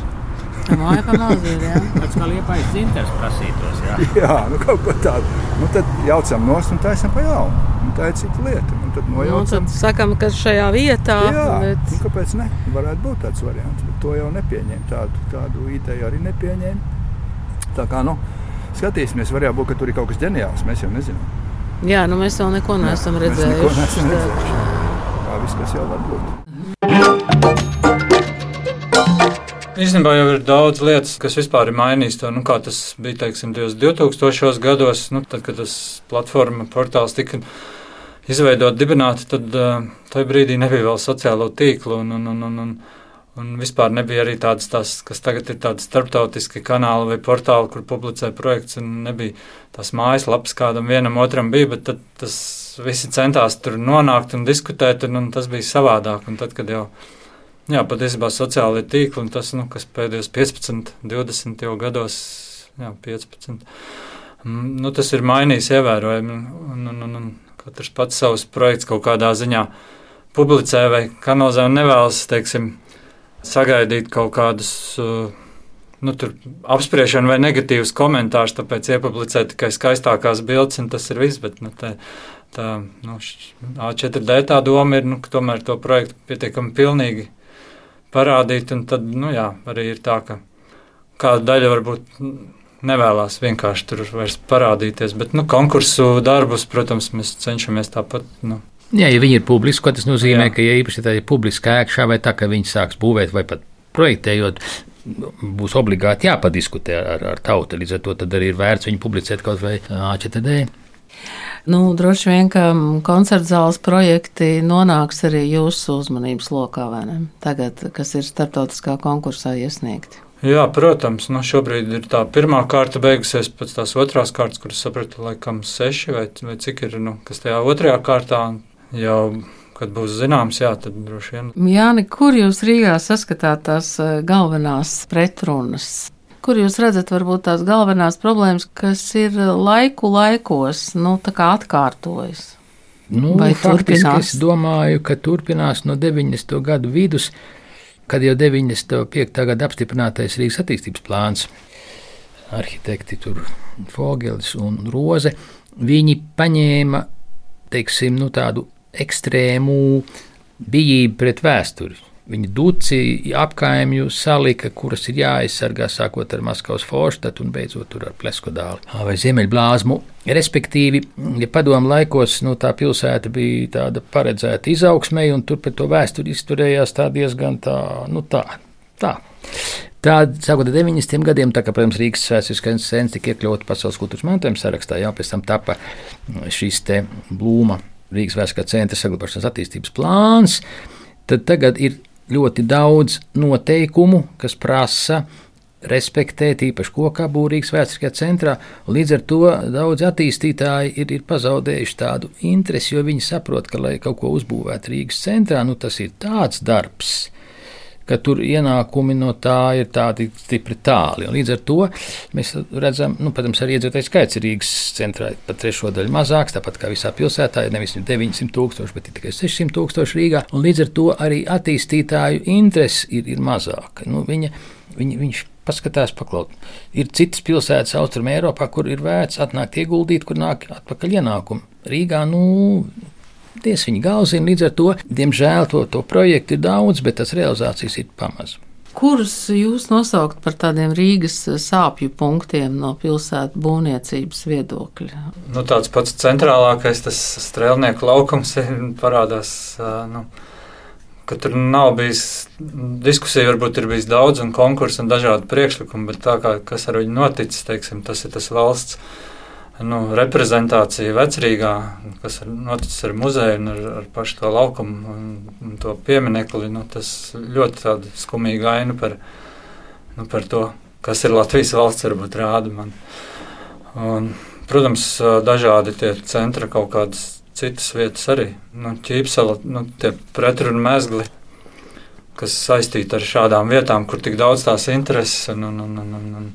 Māja pa mazu ir, jā. Tas kā liepais dzinters prasītos, jā. Jā, nu kaut ko tādu. Nu, tad jaucam nost un taisam pa jaunu. Un tā ir cita lieta. Un tad Nu, nojaucam. tad sakam, ka šajā vietā. Jā, bet- nu, kāpēc ne? Varētu būt tāds variants, bet to jau nepieņēma. Tādu, tādu ideju arī nepieņēma. Tā kā, nu, skatīsimies, var jau būt, ka tur ir kaut kas ģeniāls. Mēs jau nezinām. Jā, nu mēs vēl neko neesam neko redzējuši. neesam redzējuši. Viss, kas jau var būt. Īstenībā jau ir daudz lietas, kas vispār ir mainījis to, nu, kā tas bija teiksim, tajos 2000. gados, nu, tad, kad tas platforma portāls tika izveidot, dibināts, tad uh, tajā brīdī nebija vēl sociālo tīklu. Un, un, un, un, un, un vispār nebija arī tādas, tās, kas tagad ir tādas starptautiski kanāli vai portāli, kur publicē projekts. Nebija tās mājaslapas, kādam vienam otram bija, bet tad tas visi centās tur nonākt un diskutēt, un, un tas bija savādāk. Un tad, kad jau Jā, patiesībā sociālai tīkli, un tas, nu, kas pēdējos 15, 20 jau gados, jā, 15, mm, nu, tas ir mainījis ievērojami. Un, un, un, un katrs pats savus projekts kaut kādā ziņā publicē vai kanalizē un nevēlas, teiksim, sagaidīt kaut kādus. Uh, Nu, tur apspriešana vai negatīvs komentārs, tāpēc iepublicē tikai skaistākās bildes, un tas ir viss. Bet, nu, tā, tā nu, š- A4D tā doma ir, nu, ka tomēr to projektu pietiekami pilnīgi parādīt. un Tad nu, jā, arī ir tā, ka kāda daļa varbūt nevēlas vienkārši tur vairs parādīties. Bet nu, konkursu darbus, protams, mēs cenšamies tāpat. Nu, Jā, ja viņi ir publiski, tas nozīmē, Jā. Ka, ja īpaši tā ir publiska ēkšā vai tā, ka viņi sāks būvēt vai pat projektējot, būs obligāti jāpadiskutē ar, ar tautu. Līdz ar to tad arī ir vērts viņu publicēt kaut vai A4D. Nu, droši vien, ka koncerta zāles projekti nonāks arī jūsu uzmanības lokā, vai ne? Tagad, kas ir starptautiskā konkursā iesniegti. Jā, protams, nu šobrīd ir tā pirmā kārta beigusies, pēc tās otrās kārtas, kuras sapratu, laikam seši vai, vai cik ir, nu, kas tajā otrajā kārtā jau, kad būs zināms, jā, tad droši vien. Jāni, kur jūs Rīgā saskatāt tās eh, galvenās pretrunas? Kur jūs redzat varbūt tās galvenās problēmas, kas ir laiku laikos, nu, tā kā atkārtojas? Nu, Vai faktiski turpinās? es domāju, ka turpinās no 90. gadu vidus, kad jau 95. gada apstiprinātais Rīgas attīstības plāns, arhitekti tur Fogelis un Roze, viņi paņēma, teiksim, nu, tādu ekstrēmu bijību pret vēsturi. Viņi duci apkaimju salika, kuras ir jāaizsargā, sākot ar Maskavas forštatu un beidzot ar Pleskodāli vai Ziemeļblāzmu. Respektīvi, ja padomu laikos nu, tā pilsēta bija tāda paredzēta izaugsmē, un tur pret to vēsturi izturējās tā diezgan tā, nu tā, tā. Tāda, sākot ar 90. gadiem, tā kā, protams, Rīgas vēsturiskais centrs tika iekļauts pasaules kultūras mantojuma sarakstā, jau pēc tam tapa šīs te blūma Rīgas vēsturiskā centra saglabāšanas attīstības plāns, tad tagad ir ļoti daudz noteikumu, kas prasa respektēt īpaši kokā būrīgas vēsturiskajā centrā. Līdz ar to daudz attīstītāji ir, ir pazaudējuši tādu interesi, jo viņi saprot, ka, lai kaut ko uzbūvētu Rīgas centrā, nu, tas ir tāds darbs, ka tur ienākumi no tā ir tādi stipri tāli. Un līdz ar to mēs redzam, nu, protams, arī iedzīvotāju skaits ir Rīgas centrā pat trešo daļu mazāks, tāpat kā visā pilsētā ir nevis 900 tūkstoši, bet tikai 600 tūkstoši Rīgā. Un līdz ar to arī attīstītāju interesi ir, ir mazāka. Nu, viņa, viņa, viņš paskatās, paklaut. Ir citas pilsētas Austrumē Eiropā, kur ir vērts atnākt ieguldīt, kur nāk atpakaļ ienākumi. Rīgā, nu, Ties viņa galzina, līdz ar to, diemžēl, to, to projektu ir daudz, bet tas realizācijas ir pamaz. Kurus jūs nosaukt par tādiem Rīgas sāpju punktiem no pilsētu būvniecības viedokļa? Nu, tāds pats centrālākais, tas strēlnieku laukums ir parādās. Nu, ka tur nav bijis diskusija, varbūt ir bijis daudz un konkursu un dažādi priekšlikumi, bet tā kā kas ar viņu noticis, teiksim, tas ir tas valsts nu, reprezentācija vecrīgā, kas ir noticis ar muzeju un ar, ar pašu to laukumu un, un to pieminekli. Nu, tas ļoti tāda skumīga aina par, nu, par to, kas ir Latvijas valsts, varbūt rāda man. Un, protams, dažādi tie centra kaut kādas citas vietas arī. Nu, ķīpsela, nu, tie pretrunu mezgli, kas saistīti ar šādām vietām, kur tik daudz tās intereses un, un, un, un, un, un,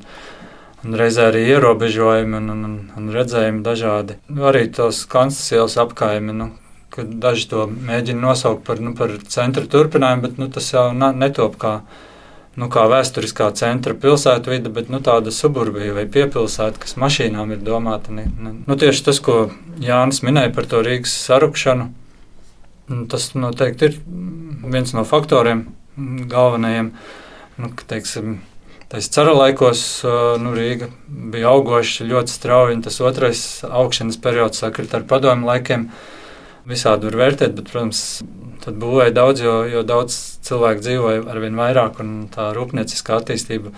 un reizē arī ierobežojumi un, un, un, redzējumi dažādi. Arī tos konstitūcijas apkaimi. Nu, ka Daži to mēģina nosaukt par, nu, par centra turpinājumu, bet nu, tas jau netop kā nu, kā vēsturiskā centra pilsētvide, bet nu, tāda suburbija vai piepilsēta, kas mašīnām ir domāta. Ne, ne. Nu, tieši tas, ko Jānis minēja par to Rīgas sarukšanu, nu, tas noteikti ir viens no faktoriem galvenajiem. Nu, ka, teiksim, Tas cara laikos nu, Rīga bija augoša ļoti strauji, un tas otrais augšanas periods sakrita ar padomu laikiem. Visādi var vērtēt, bet, protams, tad būvēja daudz, jo, jo daudz cilvēku dzīvoja ar vien vairāk, un tā rūpnieciskā attīstība.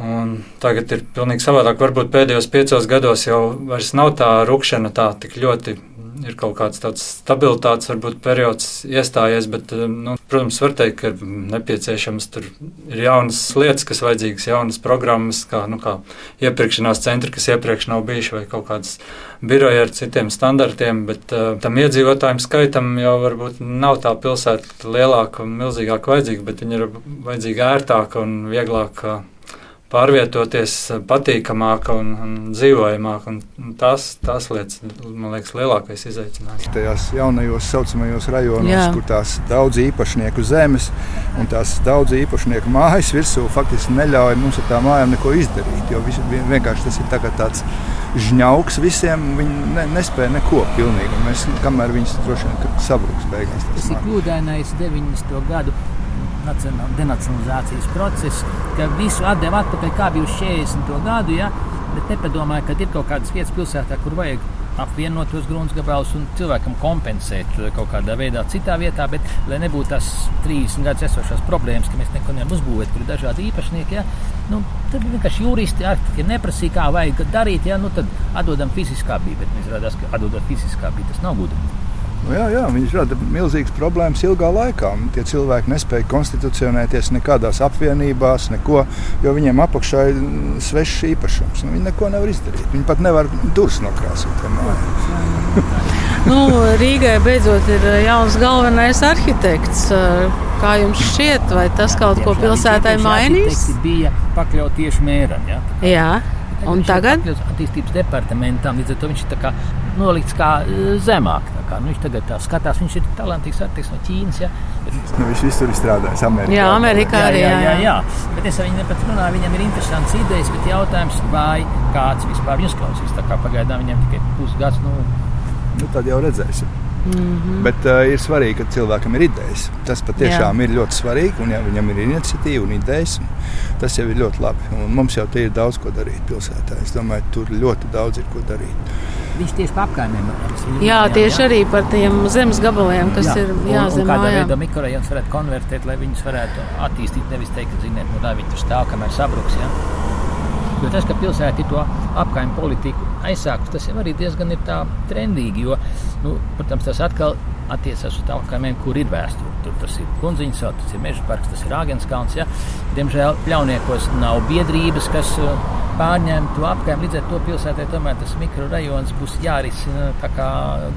Un tagad ir pilnīgi savādāk. Varbūt pēdējos piecos gados jau nav tā rūkšana tā ļoti ir kaut kāds tāds stabilitātes varbūt, periods iestājies, bet, eh, nu, protams, var teikt, ka nepieciešams tur ir jaunas lietas, kas vajadzīgas, jaunas programmas, kā, nu, kā iepirkšanās centri, kas iepriekš nav bijuši, vai kaut kādas biroja ar citiem standartiem, bet uh, tam iedzīvotājiem skaitam jau varbūt nav tā pilsēta lielāka un milzīgāka vajadzīga, bet viņa ir vajadzīga ērtāka un vieglāka pārvietoties patīkamāk un, un dzīvojamāk. Un tās, tās lietas, man liekas, lielākais izaicinājums. Tajās jaunajos saucamajos rajonos, Jā. kur tās daudz īpašnieku zemes un tās daudz īpašnieku mājas virsū faktiski neļauj mums ar tām mājām neko izdarīt. Jo vis, vienkārši tas ir tā tāds žņauks visiem, viņi ne, nespēja neko pilnīgi. Mēs, kamēr viņas droši vien sabruks beigās. Tas, tas ir kļūdainais 90. gadu denacionalizācijas process, ka visu atdeva atpakaļ, kā bija uz 40. gadu. Ja? Bet nepadomāju, ka ir kaut kādas vietas pilsētā, kur vajag apvienot tos grunts gabalus un cilvēkam kompensēt kaut kādā veidā, citā vietā, bet lai nebūtu tās 30 gadus esošās problēmas, ka mēs neko nevaram uzbūvēt, kur ir dažādi īpašnieki. Ja? Nu, tad vienkārši juristi arhitekti neprasīja, kā vajag darīt, ja? nu, tad atdodam fiziskā bija, bet izrādās, ka atdodot fiziskā bija tas nav gudri. Jā, jā, viņš rada milzīgas problēmas ilgā laikā. Tie cilvēki nespēja konstitucionēties nekādās apvienībās, neko, jo viņiem apakšā ir svešs īpašums. Nu, viņi neko nevar izdarīt. Viņi pat nevar durvis nokrāsot. nu, Rīgai beidzot ir uh, jauns galvenais arhitekts. Uh, kā jums šķiet, vai tas kaut ko pilsētai mainīs? Tas bija pakļauts tieši mēram. Ja? Jā. Un tagad? Attīstības departamentam līdz ar to viņš ir nolikts kā uh, zemāk. Kā, nu, viņš tagad tā skatās, viņš ir talantīgs artists no Ķīnas. Ja? Bet, nu, viņš visur ir strādājis Amerikā. Jā, Amerikā arī. Jā, jā, jā, jā. Bet es ar viņu pat runāju, viņam ir interesants idejas, bet jautājums, vai kāds vispār viņus klausīs. Tā kā pagaidām viņam tikai pusgads. Nu, nu, tad jau redzēsim. Mm -hmm. Bet uh, ir svarīgi, ka cilvēkam ir idejas. Tas patiešām Jā. ir ļoti svarīgi. Un, ja viņam ir iniciatīva un idejas, un tas jau ir ļoti labi. Un mums jau ir daudz ko darīt pilsētā. Es domāju, tur ļoti daudz ir ko darīt. Viņš tieši par apkaimiem runā. Jā, tieši jā. arī par tiem zemes gabaliem, kas jā. ir jāzem. Kādā veidā mikrorajonus varētu konvertēt, lai viņus varētu attīstīt. Nevis teikt, ka ziniet, nu, tā viņi tur stāv, kamēr sabruks. Ja? Jo tas, ka pilsēta ir to apkaimē politiku aizsākusi, tas jau arī diezgan ir trendīgi. Jo, nu, protams, tas atkal attiecas uz apkaimēm, kur ir vēsture. Tur tas ir Kunziņš, tas ir Meža parks, tas ir Āgenskalns. Ja? Diemžēl pļauniekos nav biedrības, kas uh, pārņem to apkaimē. Līdz ar to pilsētai tomēr tas mikrorajons būs jārisina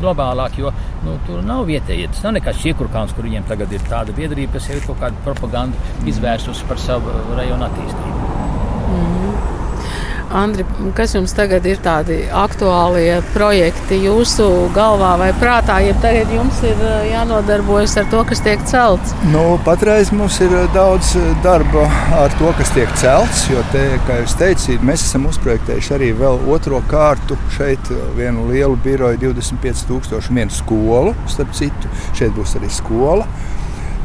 globālāk, jo nu, tur nav vietējie. Tas nav nekāds čiekurkāns, kur viņiem tagad ir tāda biedrība, kas jau ir kaut kādu propagandu izvērsusi par savu rajonu attīstību. Andri, kas jums tagad ir tādi aktuālie projekti jūsu galvā vai prātā, ja tagad jums ir eh, jānodarbojas ar to, kas tiek celts? Nu, patreiz mums ir eh, daudz eh, darba ar to, kas tiek celts, jo, te, kā jūs teicāt, mēs esam uzprojektējuši arī vēl otro kārtu šeit vienu lielu biroju, 25,000 vienu skolu, starp citu. Šeit būs arī skola.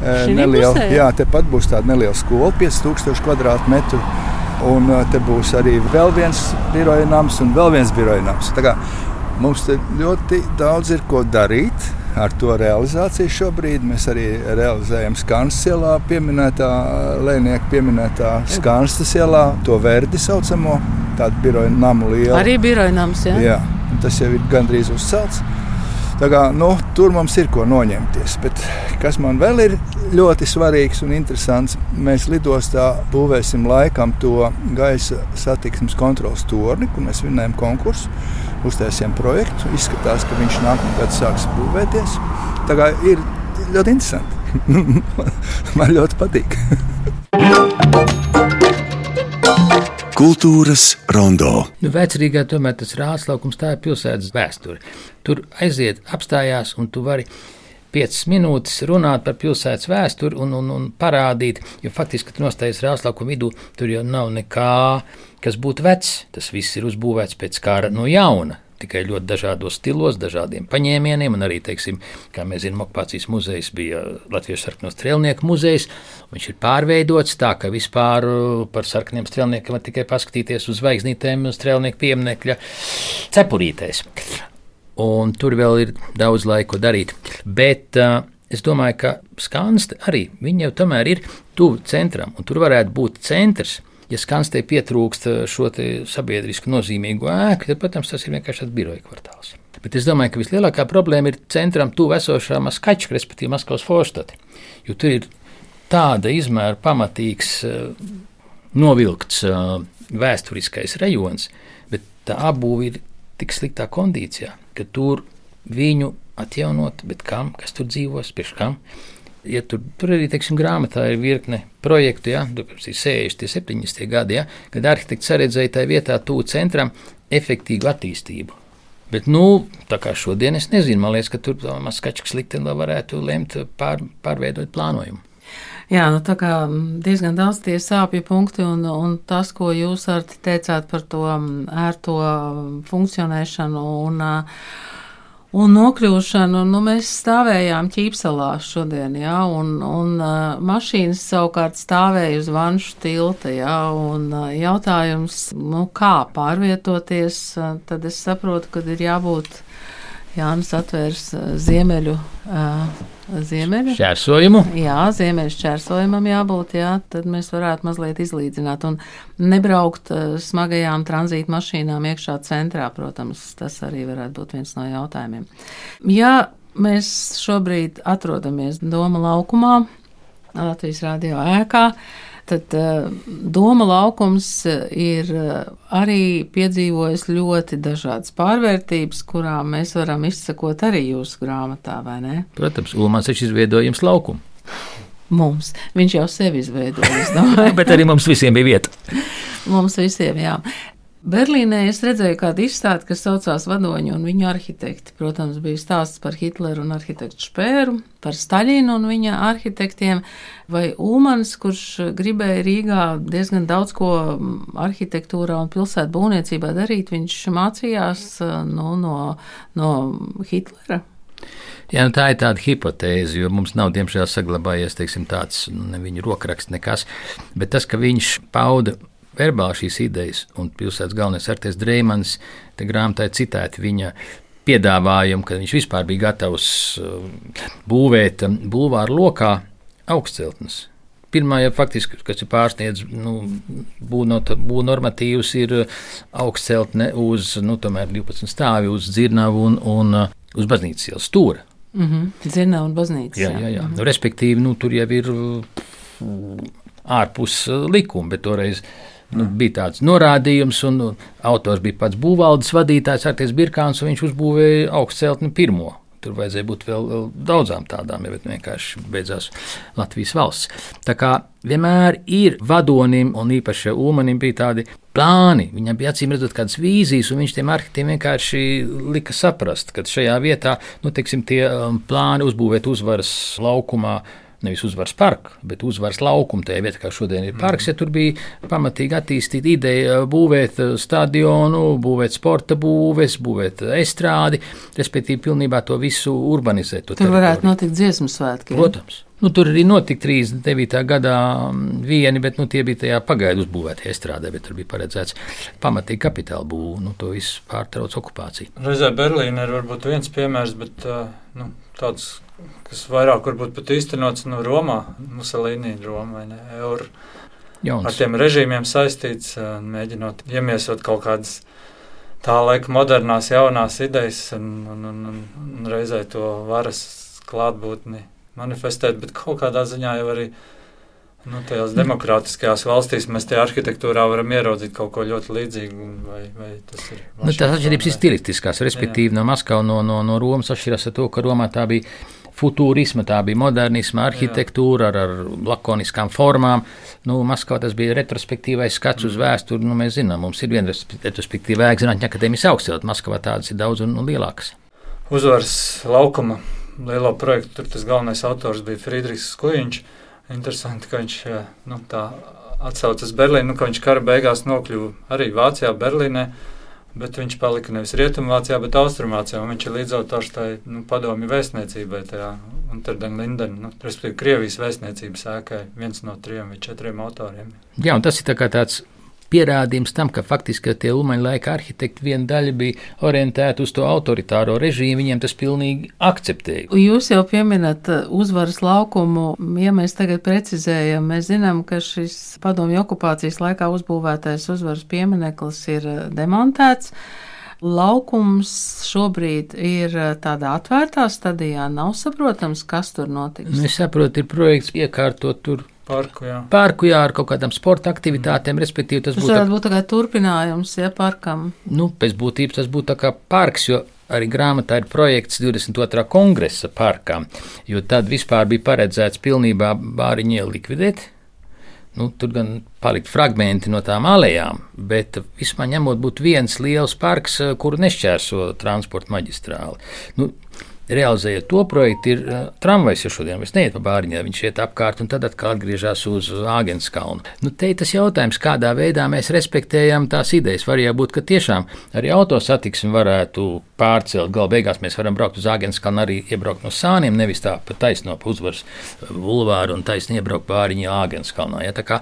Neliela, jā, tepat būs tāda neliela skola, 5000 km2 Un uh, te būs arī vēl viens biroja nams un vēl viens biroja nams. Mums ļoti daudz ir ko darīt. Ar to realizāciju šobrīd mēs arī realizējam Skanstas ielā, pieminētā Lēnieka pieminētā Skanstas ielā, to verdi saucamo, tādu biroju namu lielu. Arī biroju nams, jā. jā tas jau ir gandrīz uzcelts. Kā, nu, tur mums ir ko noņemties. Bet kas man vēl ir ļoti svarīgs un interesants, mēs lidostā būvēsim laikam to gaisa satiksmes kontrolas torni, kur mēs vinējam konkursu, uztaisījām projektu. Izskatās, ka viņš nākamā gada sāks būvēties. Tā kā ir ļoti interesanti. man ļoti patīk. Kultūras rondo. Nu, Vecrīgā tomēr tas rāslaukums, tā ir pilsētas vēsture. Tur aiziet, apstājās, un tu vari 5 minūtes runāt par pilsētas vēsturi un, un, un parādīt, jo faktiski, kad nostājas Rāzlauku vidū, tur jau nav nekā, kas būtu vecs. Tas viss ir uzbūvēts pēc kara no jauna tikai ļoti dažādos stilos, dažādiem paņēmieniem. Arī, teiksim, kā mēs zinām, okupācijas muzejs bija Latvijas sarkano strēlnieku muzejs. Viņš ir pārveidots tā, ka vispār uh, par sarkaniem strēlniekiem var tikai paskatīties uz zvaigznītēm strēlnieku pieminekļa cepurītēs. Un tur vēl ir daudz laika darīt. Bet uh, es domāju, ka skanste arī jau tomēr ir tuvu centram, un tur varētu būt centrs ja skanstē pietrūkst eh, šo sabiedrisku nozīmīgu ēku, tad, protams, tas ir vienkārši tāds biroja kvartāls. Bet es domāju, ka vislielākā problēma ir centram tuvu esošā Maskačka, respektīvi Maskavas Forstati. Jo tur ir tāda izmēra pamatīgs, eh, novilkts eh, vēsturiskais rajons, bet tā apbūve ir tik sliktā kondīcijā, ka tur viņu atjaunot, bet kam, kas tur dzīvos, priekš kam ja tur, tur arī teiksim, grāmatā ir virkne projektu, ja, 60, 70 gadi, ja, kad arhitekts redzēja tajā vietā, tuvu centram, efektīvu attīstību. Bet, nu, tā kā šodien es nezinu, man liekas, ka tur Maskačkas likteni varētu lemt pār, pārveidot plānojumu. Jā, nu tā kā diezgan daudz tie sāpju punkti un, un tas, ko jūs arī teicāt par to ērto funkcionēšanu un uh, Un nokļūšanu, nu, mēs stāvējām ķīpselā šodien, jā, un, un uh, mašīnas savukārt stāvēja uz vanšu tilta, jā, un uh, jautājums, nu, kā pārvietoties, uh, tad es saprotu, ka ir jābūt Jānis atvērs ziemeļu. Ziemeļu šķērsojumu. Jā, ziemeļu šķērsojumam jābūt, jā, tad mēs varētu mazliet izlīdzināt un nebraukt smagajām tranzīta mašīnām iekšā centrā, protams, tas arī varētu būt viens no jautājumiem. Ja mēs šobrīd atrodamies Doma laukumā, Latvijas radio ēkā, tad uh, doma laukums eh, ir uh, arī piedzīvojis ļoti dažādas pārvērtības, kurām mēs varam izsakot arī jūsu grāmatā, vai ne? Protams, Ulmans ir izveidojums laukumu. Mums. Viņš jau sevi izveidoja. Bet arī mums visiem bija vieta. mums visiem, jā. Berlīnē es redzēju kādu izstādi, kas saucās Vadoņi un viņa arhitekti. Protams, bija stāsts par Hitleru un arhitektu Špēru, par Staļinu un viņa arhitektiem, vai Ulmans, kurš gribēja Rīgā diezgan daudz ko arhitektūrā un pilsētu būvniecībā darīt. Viņš mācījās nu, no, no Hitlera. Jā, nu tā ir tāda hipotēze, jo mums nav, diemžēl, saglabājies teiksim, tāds nu, viņa rokraksts, nekas. Bet tas, ka viņš pauda verbāli šīs idejas, un pilsētas galvenais Artes Dreimans, te grāmatā ir citēti viņa piedāvājumu, ka viņš vispār bija gatavs uh, būvēt um, bulvāru lokā augstceltnes. Pirmā, ja faktiski, kas ir pārsniedz nu, būvnormatīvs, ir uh, augstceltne uz nu, 12 stāvju, uz dzirnavu un, un uz baznīcas ielas stūra. Mm -hmm. Dzirnava un baznīca. Jā, jā, jā. Mm -hmm. nu, respektīvi, nu, tur jau ir ārpus likuma, bet toreiz Nu, bija tāds norādījums, un nu, autors bija pats būvvaldes vadītājs, Artis Birkāns, un viņš uzbūvēja augstceltni pirmo. Tur vajadzēja būt vēl, vēl daudzām tādām, ja vienkārši beidzās Latvijas valsts. Tā kā vienmēr ir vadonim, un īpaši Ulmanim bija tādi plāni. Viņam bija acīm redzot kādas vīzijas, un viņš tiem arhitektiem vienkārši lika saprast, ka šajā vietā, nu, teiksim, tie um, plāni uzbūvēt uzvaras laukumā nevis uzvaras parku, bet uzvaras laukumu. Tajā vietā, kā šodien ir parks, ja tur bija pamatīgi attīstīta ideja būvēt uh, stadionu, būvēt sporta būves, būvēt estrādi, respektīvi pilnībā to visu urbanizēt. To tur teritoriju. varētu notikt dziesmu svētki. Protams. Nu, tur arī notika 39. gadā mm, vieni, bet nu, tie bija tajā pagaidu uzbūvētajā estrādē, bet tur bija paredzēts pamatīgi kapitāla būvniecība. Nu, to visu pārtrauc okupācija. Reizē Berlīna ir varbūt viens piemērs, bet nu, tāds kas vairāk varbūt pat īstenots no Romā, ne, Euro. Jauns. Ar tiem režīmiem saistīts, mēģinot iemiesot kaut kādas tā laika modernās, jaunās idejas un, un, un, un, un reizē to varas klātbūtni manifestēt, bet kaut kādā ziņā jau arī nu, tajās demokrātiskajās valstīs mēs tajā arhitektūrā varam ieraudzīt kaut ko ļoti līdzīgu. Vai, vai tas ir nu, tās atšķirības ir stilistiskās, respektīvi jā. no Maskavas, no, no, no Romas atšķirās ar to, ka Romā tā bija futurisma, tā bija modernisma, arhitektūra ar, ar lakoniskām formām. Nu, Maskavā tas bija retrospektīvais skats uz mm. vēsturi. Nu, mēs zinām, mums ir viena retrospektīva ēka zinātņu akadēmijas augstcelta. Maskavā tādas ir daudz un, un lielākas. Uzvaras laukuma lielo projektu. Tur tas galvenais autors bija Friedrichs Skujiņš. Interesanti, ka viņš nu, tā atsaucas Berlīnu, nu, ka viņš kara beigās nokļuva arī Vācijā, Berlīnē. Bet viņš palika nevis Rietumvācijā, bet Austrumvācijā. Viņš ir līdzautors tai nu, padomju vēstniecībai, tajā Unterden-Linden, nu, respektīvi Krievijas vēstniecības ēkai, viens no trim vai četriem autoriem. Jā, un tas ir tā tāds pierādījums tam, ka faktiski tie Umaņa laika arhitekti viena daļa bija orientēta uz to autoritāro režīmu, viņiem tas pilnīgi akceptēja. Jūs jau pieminat uh, uzvaras laukumu, ja mēs tagad precizējam, mēs zinām, ka šis padomju okupācijas laikā uzbūvētais uzvaras piemineklis ir uh, demontēts. Laukums šobrīd ir uh, tādā atvērtā stadijā. Nav saprotams, kas tur notiks. Nu, es saprotu, ir projekts iekārtot tur Parku, jā. Parku, jā, ar kaut kādām sporta aktivitātēm, mm. respektīvi tas, tas būtu. Tas varētu būt tā kā turpinājums, ja parkam. Nu, pēc būtības tas būtu tā kā parks, jo arī grāmatā ir projekts 22. kongresa parkām, jo tad vispār bija paredzēts pilnībā bāriņu likvidēt. Nu, tur gan palikt fragmenti no tām alejām, bet vispār ņemot, būtu viens liels parks, kuru nešķērso transporta maģistrāli. Nu, realizējot to projektu, ir uh, tramvajs, ja šodien vairs neiet pa bāriņā, viņš iet apkārt un tad atkal atgriežas uz Āgens kalnu. Nu, te ir tas jautājums, kādā veidā mēs respektējam tās idejas. Var jau būt, ka tiešām arī autosatiksmi varētu pārcelt. Galu beigās mēs varam braukt uz Āgens kalnu arī iebraukt no sāniem, nevis tā pa taisno pa uzvaras bulvāru un taisni iebraukt bāriņā Āgens kalnā. Ja? Tā kā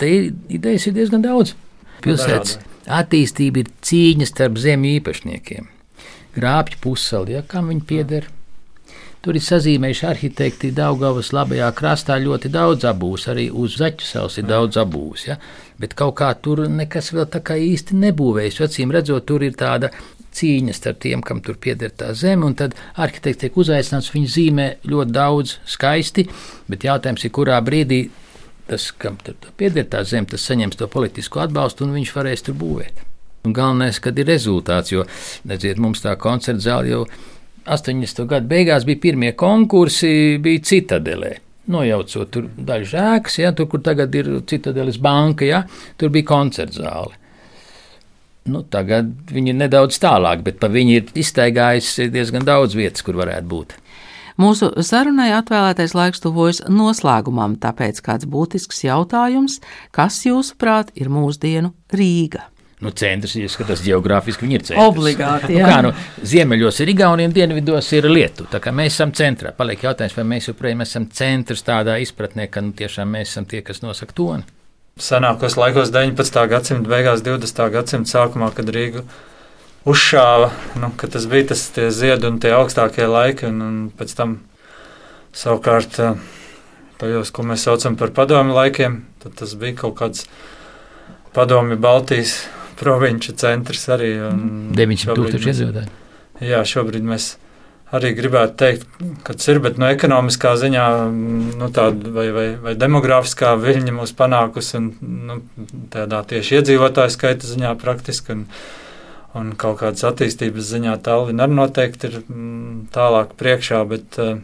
te idejas ir diezgan daudz. Pilsētas attīstība ir cīņa starp zemju īpašniekiem grābju puseli, ja, kam viņi pieder. Tur ir sazīmējuši arhitekti Daugavas labajā krastā ļoti daudz abūs, arī uz Zaķu salas ir daudz abūs, ja? bet kaut kā tur nekas vēl tā kā īsti nebūvējis. Acīm redzot, tur ir tāda cīņa starp tiem, kam tur pieder tā zeme, un tad arhitekts tiek uzaicināts, viņi zīmē ļoti daudz skaisti, bet jautājums ir, kurā brīdī tas, kam tur pieder tā zeme, tas saņems to politisko atbalstu, un viņš varēs tur būvēt. Un galvenais, kad ir rezultāts, jo, redziet, mums tā koncerta zāle jau 80. gadu beigās bija pirmie konkursi, bija Citadelē. Nojaucot tur daļu žēkas, ja, tur, kur tagad ir Citadeles banka, ja, tur bija koncerta zāle. Nu, tagad viņi ir nedaudz tālāk, bet pa viņu ir iztaigājis diezgan daudz vietas, kur varētu būt. Mūsu sarunai atvēlētais laiks tuvojas noslēgumam, tāpēc kāds būtisks jautājums, kas jūsuprāt ir mūsdienu Rīga? Nu, centrs, ja skatās geogrāfiski, viņi ir centrs. Obligāti. Nu, kā, nu, ziemeļos ir Igaunija, dienvidos ir Lietuva. Mēs esam centrā. Paliek jautājums, vai mēs joprojām esam centrs tādā izpratnē, ka nu, tiešām mēs esam tie, kas nosaka toni. Senākos laikos, 19. gadsimta beigās, 20. gadsimta sākumā, kad Rīga uzšāva, nu, ka tas bija tas ziedu un tie augstākie laiki, un, un pēc tam savukārt tajos, ko mēs saucam par padomu laikiem, tad tas bija kaut kāds padomi Baltijas provinču centrs arī. 900 tūkstoši iedzīvotāji. Jā, šobrīd mēs arī gribētu teikt, ka ir, bet no ekonomiskā ziņā, nu, tāda vai, vai, vai demografiskā viļņa mūs panākusi, un nu, tādā tieši iedzīvotāju skaita ziņā praktiski. Un, un kaut kādas attīstības ziņā Tallinn arī noteikti ir mm, tālāk priekšā, bet uh,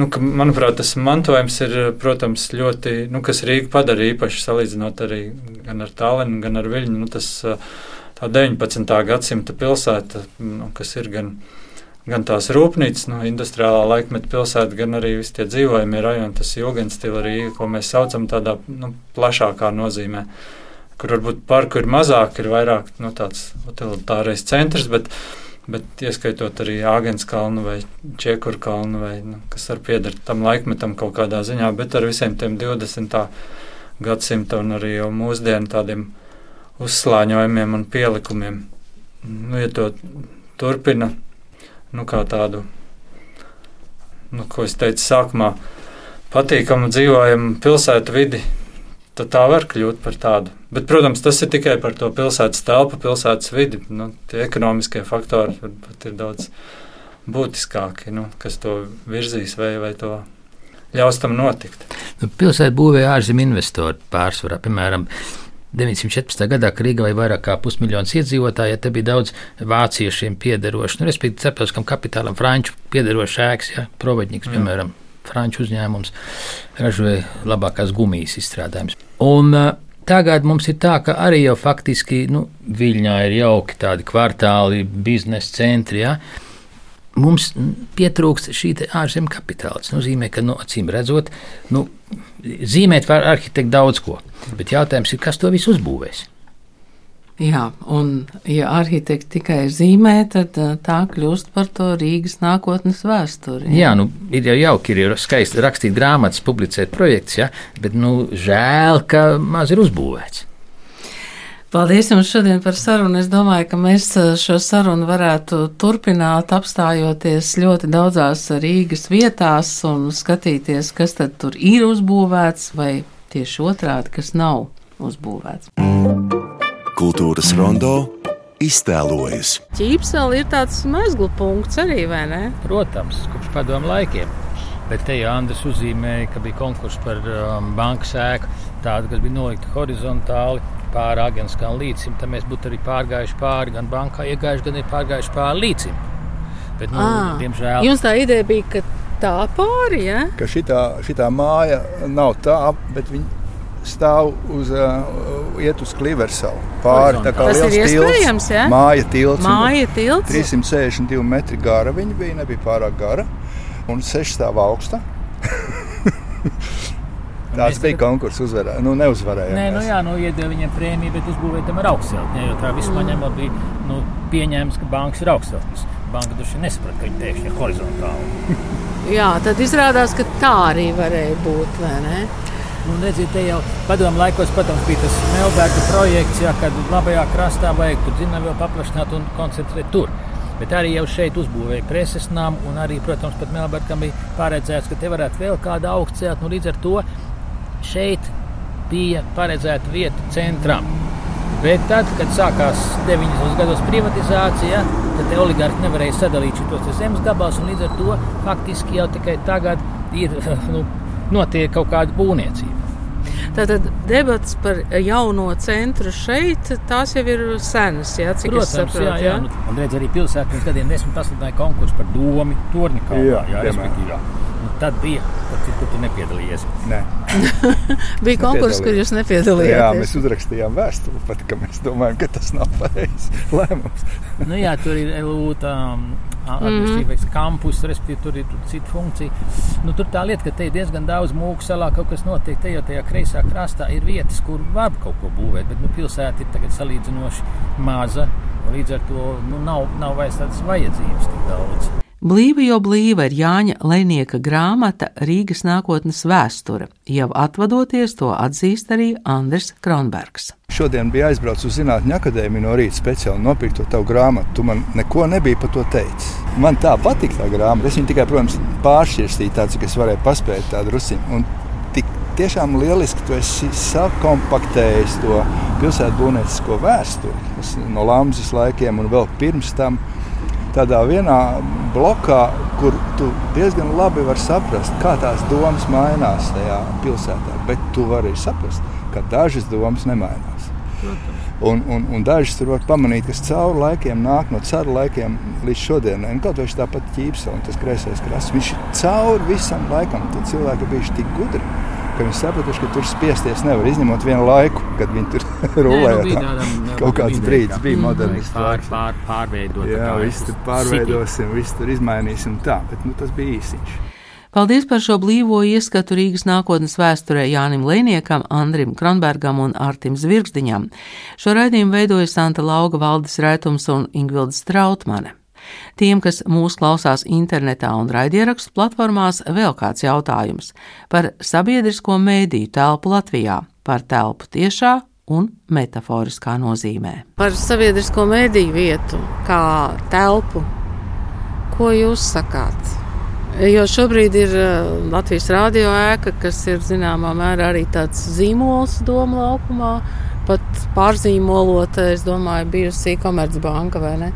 Nu, ka, manuprāt, tas mantojums ir, protams, ļoti, nu, kas Rīgu padara īpaši salīdzinot arī gan ar Tallinu, gan ar Viļņu. Nu, tas, tā 19. gadsimta pilsēta, nu, kas ir gan, gan tās rūpnīcas, nu, industriālā laikmeta pilsēta, gan arī visi tie dzīvojamie rajoni, tas ilgens stila Rīga, ko mēs saucam tādā nu, plašākā nozīmē kur varbūt parku ir mazāk, ir vairāk nu, tāds utilitārais centrs, bet bet ieskaitot arī Āgens kalnu vai Čiekuru kalnu, vai, nu, kas var pieder tam laikmetam kaut kādā ziņā, bet ar visiem tiem 20. gadsimta un arī mūsdienu tādiem uzslāņojumiem un pielikumiem. Nu, ja to turpina, nu, kā tādu, nu, ko es teicu sākumā, patīkamu dzīvojamu pilsētu vidi, tad tā var kļūt par tādu. Bet, protams, tas ir tikai par to pilsētas telpu, pilsētas vidi. Nu, tie ekonomiskie faktori varbūt ir daudz būtiskāki, nu, kas to virzīs vai, vai to ļaus tam notikt. Nu, Pilsēta būvēja ārzemju investoru pārsvarā, piemēram. 914. gadā Rīgā bija vairāk kā pusmiljons iedzīvotāju, ja te bija daudz vāciešiem piederošu, nu, respektīvi, starptautiskam kapitālam, franču piederošu ēkas, ja, provedņiks, piemēram, franču uzņēmums ražoja labākās gumijas izstrādājumus. Un uh, tagad mums ir tā, ka arī jau faktiski nu, Viļņā ir jauki tādi kvartāli, biznesa centri. Ja? mums pietrūkst šī ārzemju kapitāla. Tas nozīmē, ka, nu, acīm redzot, nu, zīmēt var arhitekti daudz ko. Bet jautājums ir, kas to visu uzbūvēs? Jā, un ja arhitekti tikai zīmē, tad tā kļūst par to Rīgas nākotnes vēsturi. Jā, nu, ir jau jauki, ir skaisti rakstīt grāmatas, publicēt projekts, ja, bet nu, žēl, ka maz ir uzbūvēts. Paldies jums šodien par sarunu. Es domāju, ka mēs eh, šo sarunu varētu turpināt, apstājoties ļoti daudzās Rīgas vietās un skatīties, kas tad tur ir uzbūvēts, vai tieši otrādi, kas nav uzbūvēts. Kultūras rondo iztēlojas. Ķīpseli ir tāds mezglu punkts arī, vai ne? Protams, kopš padomu laikiem. Bet te jau Andris uzzīmēja, ka bija konkurss par um, bankas ēku, tādu, kas bija nolikta horizontāli pāri Agenskām līcim, tad mēs būtu arī pārgājuši pāri gan bankai iegājuši, gan arī pārgājuši pāri līcim. Bet, nu, à, diemžēl. Jums tā ideja bija, ka tā pāri, ja? Ka šitā, šitā māja nav tā, bet viņa stāv uz, uh, iet uz Kliversalu. Pāri tā kā tas liels ir iespējams, tilts, ja? Māja tilts. Māja tilts. 362 metri gara viņa bija, nebija pārāk gara. Un 6 stāv augsta. Tāds bija konkurss, uzvarēja. Nu, neuzvarēja. Nē, nu jā, nu, iedeva viņiem prēmiju, bet uzbūvēja tam ar augstceltni. Jo tā vispār mm. bija nu, pieņēmums, ka bankas ir augstceltnis. Banka vien nesaprata, ka viņi pēkšņi ir horizontāli. jā, tad izrādās, ka tā arī varēja būt, vai ne? Nu, redziet, te jau padomu laikos, protams, bija tas Melbērta projekts, jā, kad labajā krastā vajag tur zinām vēl paplašināt un koncentrēt tur. Bet arī jau šeit uzbūvēja preses namu, un arī, protams, pat Melbērtam bija paredzēts, ka te varētu vēl kāda augsts celt. Nu, līdz ar to šeit bija paredzēta vieta centram. Bet tad, kad sākās 90. gados privatizācija, tad oligarhi nevarēja sadalīt šos zemes gabalus, un līdz ar to faktiski jau tikai tagad ir nu, notiek kaut kāda būvniecība. Tātad debats par jauno centru šeit, tās jau ir senas, jā, cik Protams, es saprotu. Jā, jā. jā. Nu, un redz, arī pilsētā pirms gadiem desmit pasludināja konkursu par domu Torņkalnā. Jā, jā. Jā. Nu, tad bija, tad, kur tu nepiedalījies. Nē. bija konkurss, kur jūs nepiedalījāties. Jā, mēs uzrakstījām vēstuli, pat, ka mēs domājam, ka tas nav pareizs lēmums. nu, jā, tur ir LUTA um, administratīvais mm -hmm. kampus, respektīvi tur ir tur cita funkcija. Nu, tur tā lieta, ka te ir diezgan daudz mūku salā, kaut kas notiek te jau tajā kreisā krastā, ir vietas, kur var kaut ko būvēt, bet nu, pilsēta ir tagad salīdzinoši maza. Līdz ar to nu, nav, nav vairs tādas vajadzības tik daudz. Blīva jo blīva ir Jāņa Lēnieka grāmata Rīgas nākotnes vēsture. Jau atvadoties, to atzīst arī Andris Kronbergs. Šodien bija aizbraucis uz Zinātņu akadēmiju no rīta speciāli nopirkt to tavu grāmatu. Tu man neko nebija par to teicis. Man tā patīk tā grāmata. Es viņu tikai, protams, pāršķirstīju tādu, cik es varēju paspēt tādu rusiņu. Tiešām lieliski tu esi sakompaktējis to pilsētu būvniecisko vēsturi no Lamzas laikiem un vēl pirms tam tādā vienā blokā, kur tu diezgan labi vari saprast, kā tās domas mainās tajā pilsētā. Bet tu vari saprast, ka dažas domas nemainās. Un, un, un dažas tur var pamanīt, kas cauri laikiem nāk no caru laikiem līdz šodienai. Kaut arī tāpat ķīpsa un tas kreisais krasts. Viņš ir cauri visam laikam. Tie cilvēki ir bijuši tik gudri ka viņi sapratuši, ka tur spiesties nevar izņemot vienu laiku, kad viņi tur rulēja. Nu, tādam, kaut kāds brīdis bija mm. moderns. Pār, pār, pārveidot. Jā, viss tur pārveidosim, viss tur izmainīsim tā, bet nu, tas bija īsiņš. Paldies par šo blīvo ieskatu Rīgas nākotnes vēsturē Jānim Lēniekam, Andrim Kronbergam un Artim Zvirgzdiņam. Šo raidījumu veidoja Santa Lauga valdes rētums un Ingvilda Strautmane. Tiem, kas mūs klausās internetā un raidierakstu platformās, vēl kāds jautājums par sabiedrisko mēdīju telpu Latvijā, par telpu tiešā un metaforiskā nozīmē. Par sabiedrisko mēdīju vietu kā telpu. Ko jūs sakāt? Jo šobrīd ir eh, Latvijas rādio ēka, kas ir zināmā mērā arī tāds zīmols domu laukumā, pat pārzīmolota, es domāju, bijusi Komercbanka vai ne.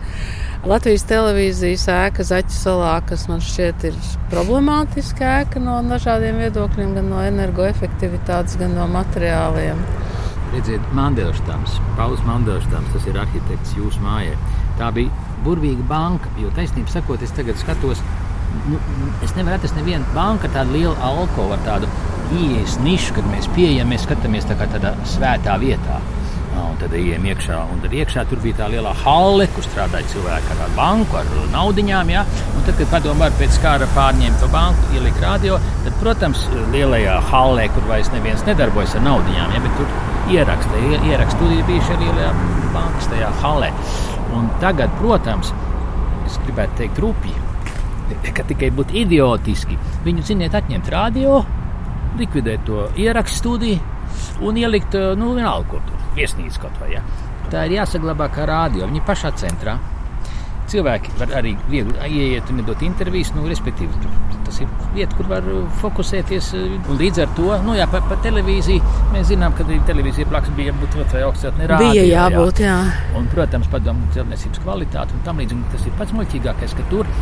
Latvijas televīzijas ēka Zaķu salā, kas man šķiet ir problemātiska ēka no dažādiem viedokļiem, gan no energoefektivitātes, gan no materiāliem. Redziet, Mandelštams, Pauls Mandelštams, tas ir arhitekts jūsu mājai. Tā bija burvīga banka, jo taisnība sakot, es tagad skatos, nu, es nevaru atrast nevienu banku tādu lielu alkoholu ar tādu ieejas nišu, kad mēs pieejam, mēs skatāmies tā kā tādā svētā vietā. Un tad ejam iekšā, un tad iekšā tur bija tā lielā halle, kur strādāja cilvēki ar banku, ar naudiņām. Ja? Un tad, kad padomā pēc kara pārņēma to banku, ielika radio, tad, protams, lielajā hallē, kur vairs neviens nedarbojas ar naudiņām, ja? bet tur ieraksta, ieraksta studija bija šajā lielajā bankas tajā hallē. Un tagad, protams, es gribētu teikt rupji, ka tikai būtu idiotiski viņu, ziniet, atņemt radio, likvidēt to ierakstu studiju un ielikt, nu, vienalga, ko tur viesnīca kaut vai. Ja. Tā ir jāsaglabā kā rādio, viņa pašā centrā. Cilvēki var arī viegli ieiet un dot intervijas, nu, respektīvi, tas ir vieta, kur var fokusēties. Un līdz ar to, nu, jā, par pa televīziju mēs zinām, ka televīzija blakus bija jābūt vai augstceltnē rādio. Bija jābūt, jā. jā. Un, protams, padomu celtniecības kvalitāti un tam līdzīgi. Tas ir pats muļķīgākais, ka tur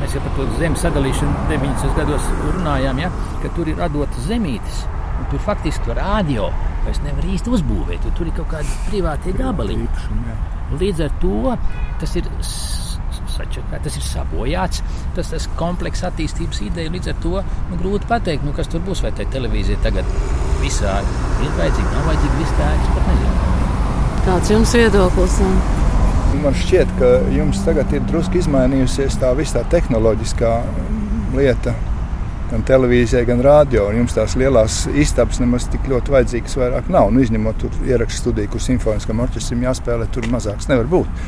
mēs jau par to zemes sadalīšanu 90. gados runājām, ja, ka tur ir radotas zemītes. Un tur faktiski rādio vairs nevar īsti uzbūvēt, jo tur ir kaut kādi privāti gabaliņi. Līdz ar to tas ir sačakā, tas ir sabojāts, tas ir komplekss attīstības ideja. Līdz ar to nu, grūti pateikt, nu, kas tur būs. Vai tā televīzija tagad visā ir vajadzīga, nav vajadzīga, viss tā, es pat nezinu. Kāds jums viedoklis? Man šķiet, ka jums tagad ir drusku izmainījusies tā visa tā tehnoloģiskā lieta gan televīzijai, gan radio. Jums tās lielās istabas nemaz tik ļoti vajadzīgas vairāk nav. Nu, izņemot ierakstu studiju, kur simfoniskam orķestram jāspēlē, tur mazāks nevar būt.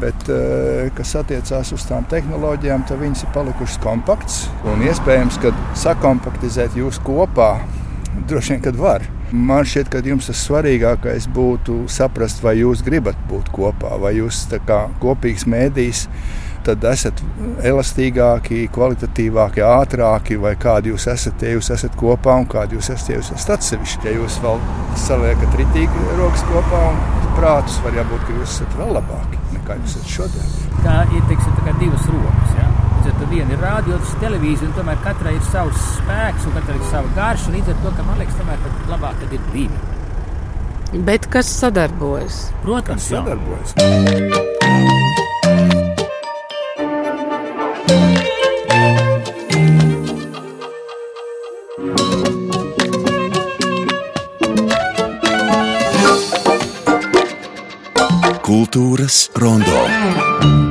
Bet, eh, kas attiecās uz tām tehnoloģijām, tad viņas ir palikušas kompaktas. Un iespējams, ka sakompaktizēt jūs kopā droši vien, kad var. Man šķiet, ka jums tas svarīgākais būtu saprast, vai jūs gribat būt kopā, vai jūs kā kopīgs mēdījis tad esat elastīgāki, kvalitatīvāki, ātrāki, vai kādi jūs esat, ja jūs esat kopā un kādi jūs esat, ja jūs esat atsevišķi. Ja jūs vēl saliekat ritīgi rokas kopā un prātus, var jābūt, ka jūs esat vēl labāki nekā jūs esat šodien. Tā ir teiksim, tā divas rokas. Ja? Tad viena ir rādio, otrs ir televīzija, un tomēr katrai ir savs spēks un katrai ir sava garša. Līdz ar to, ka man liekas, tomēr labāk, kad ir divi. Bet kas sadarbojas? Protams, kas sadarbojas. Kultūras rondo.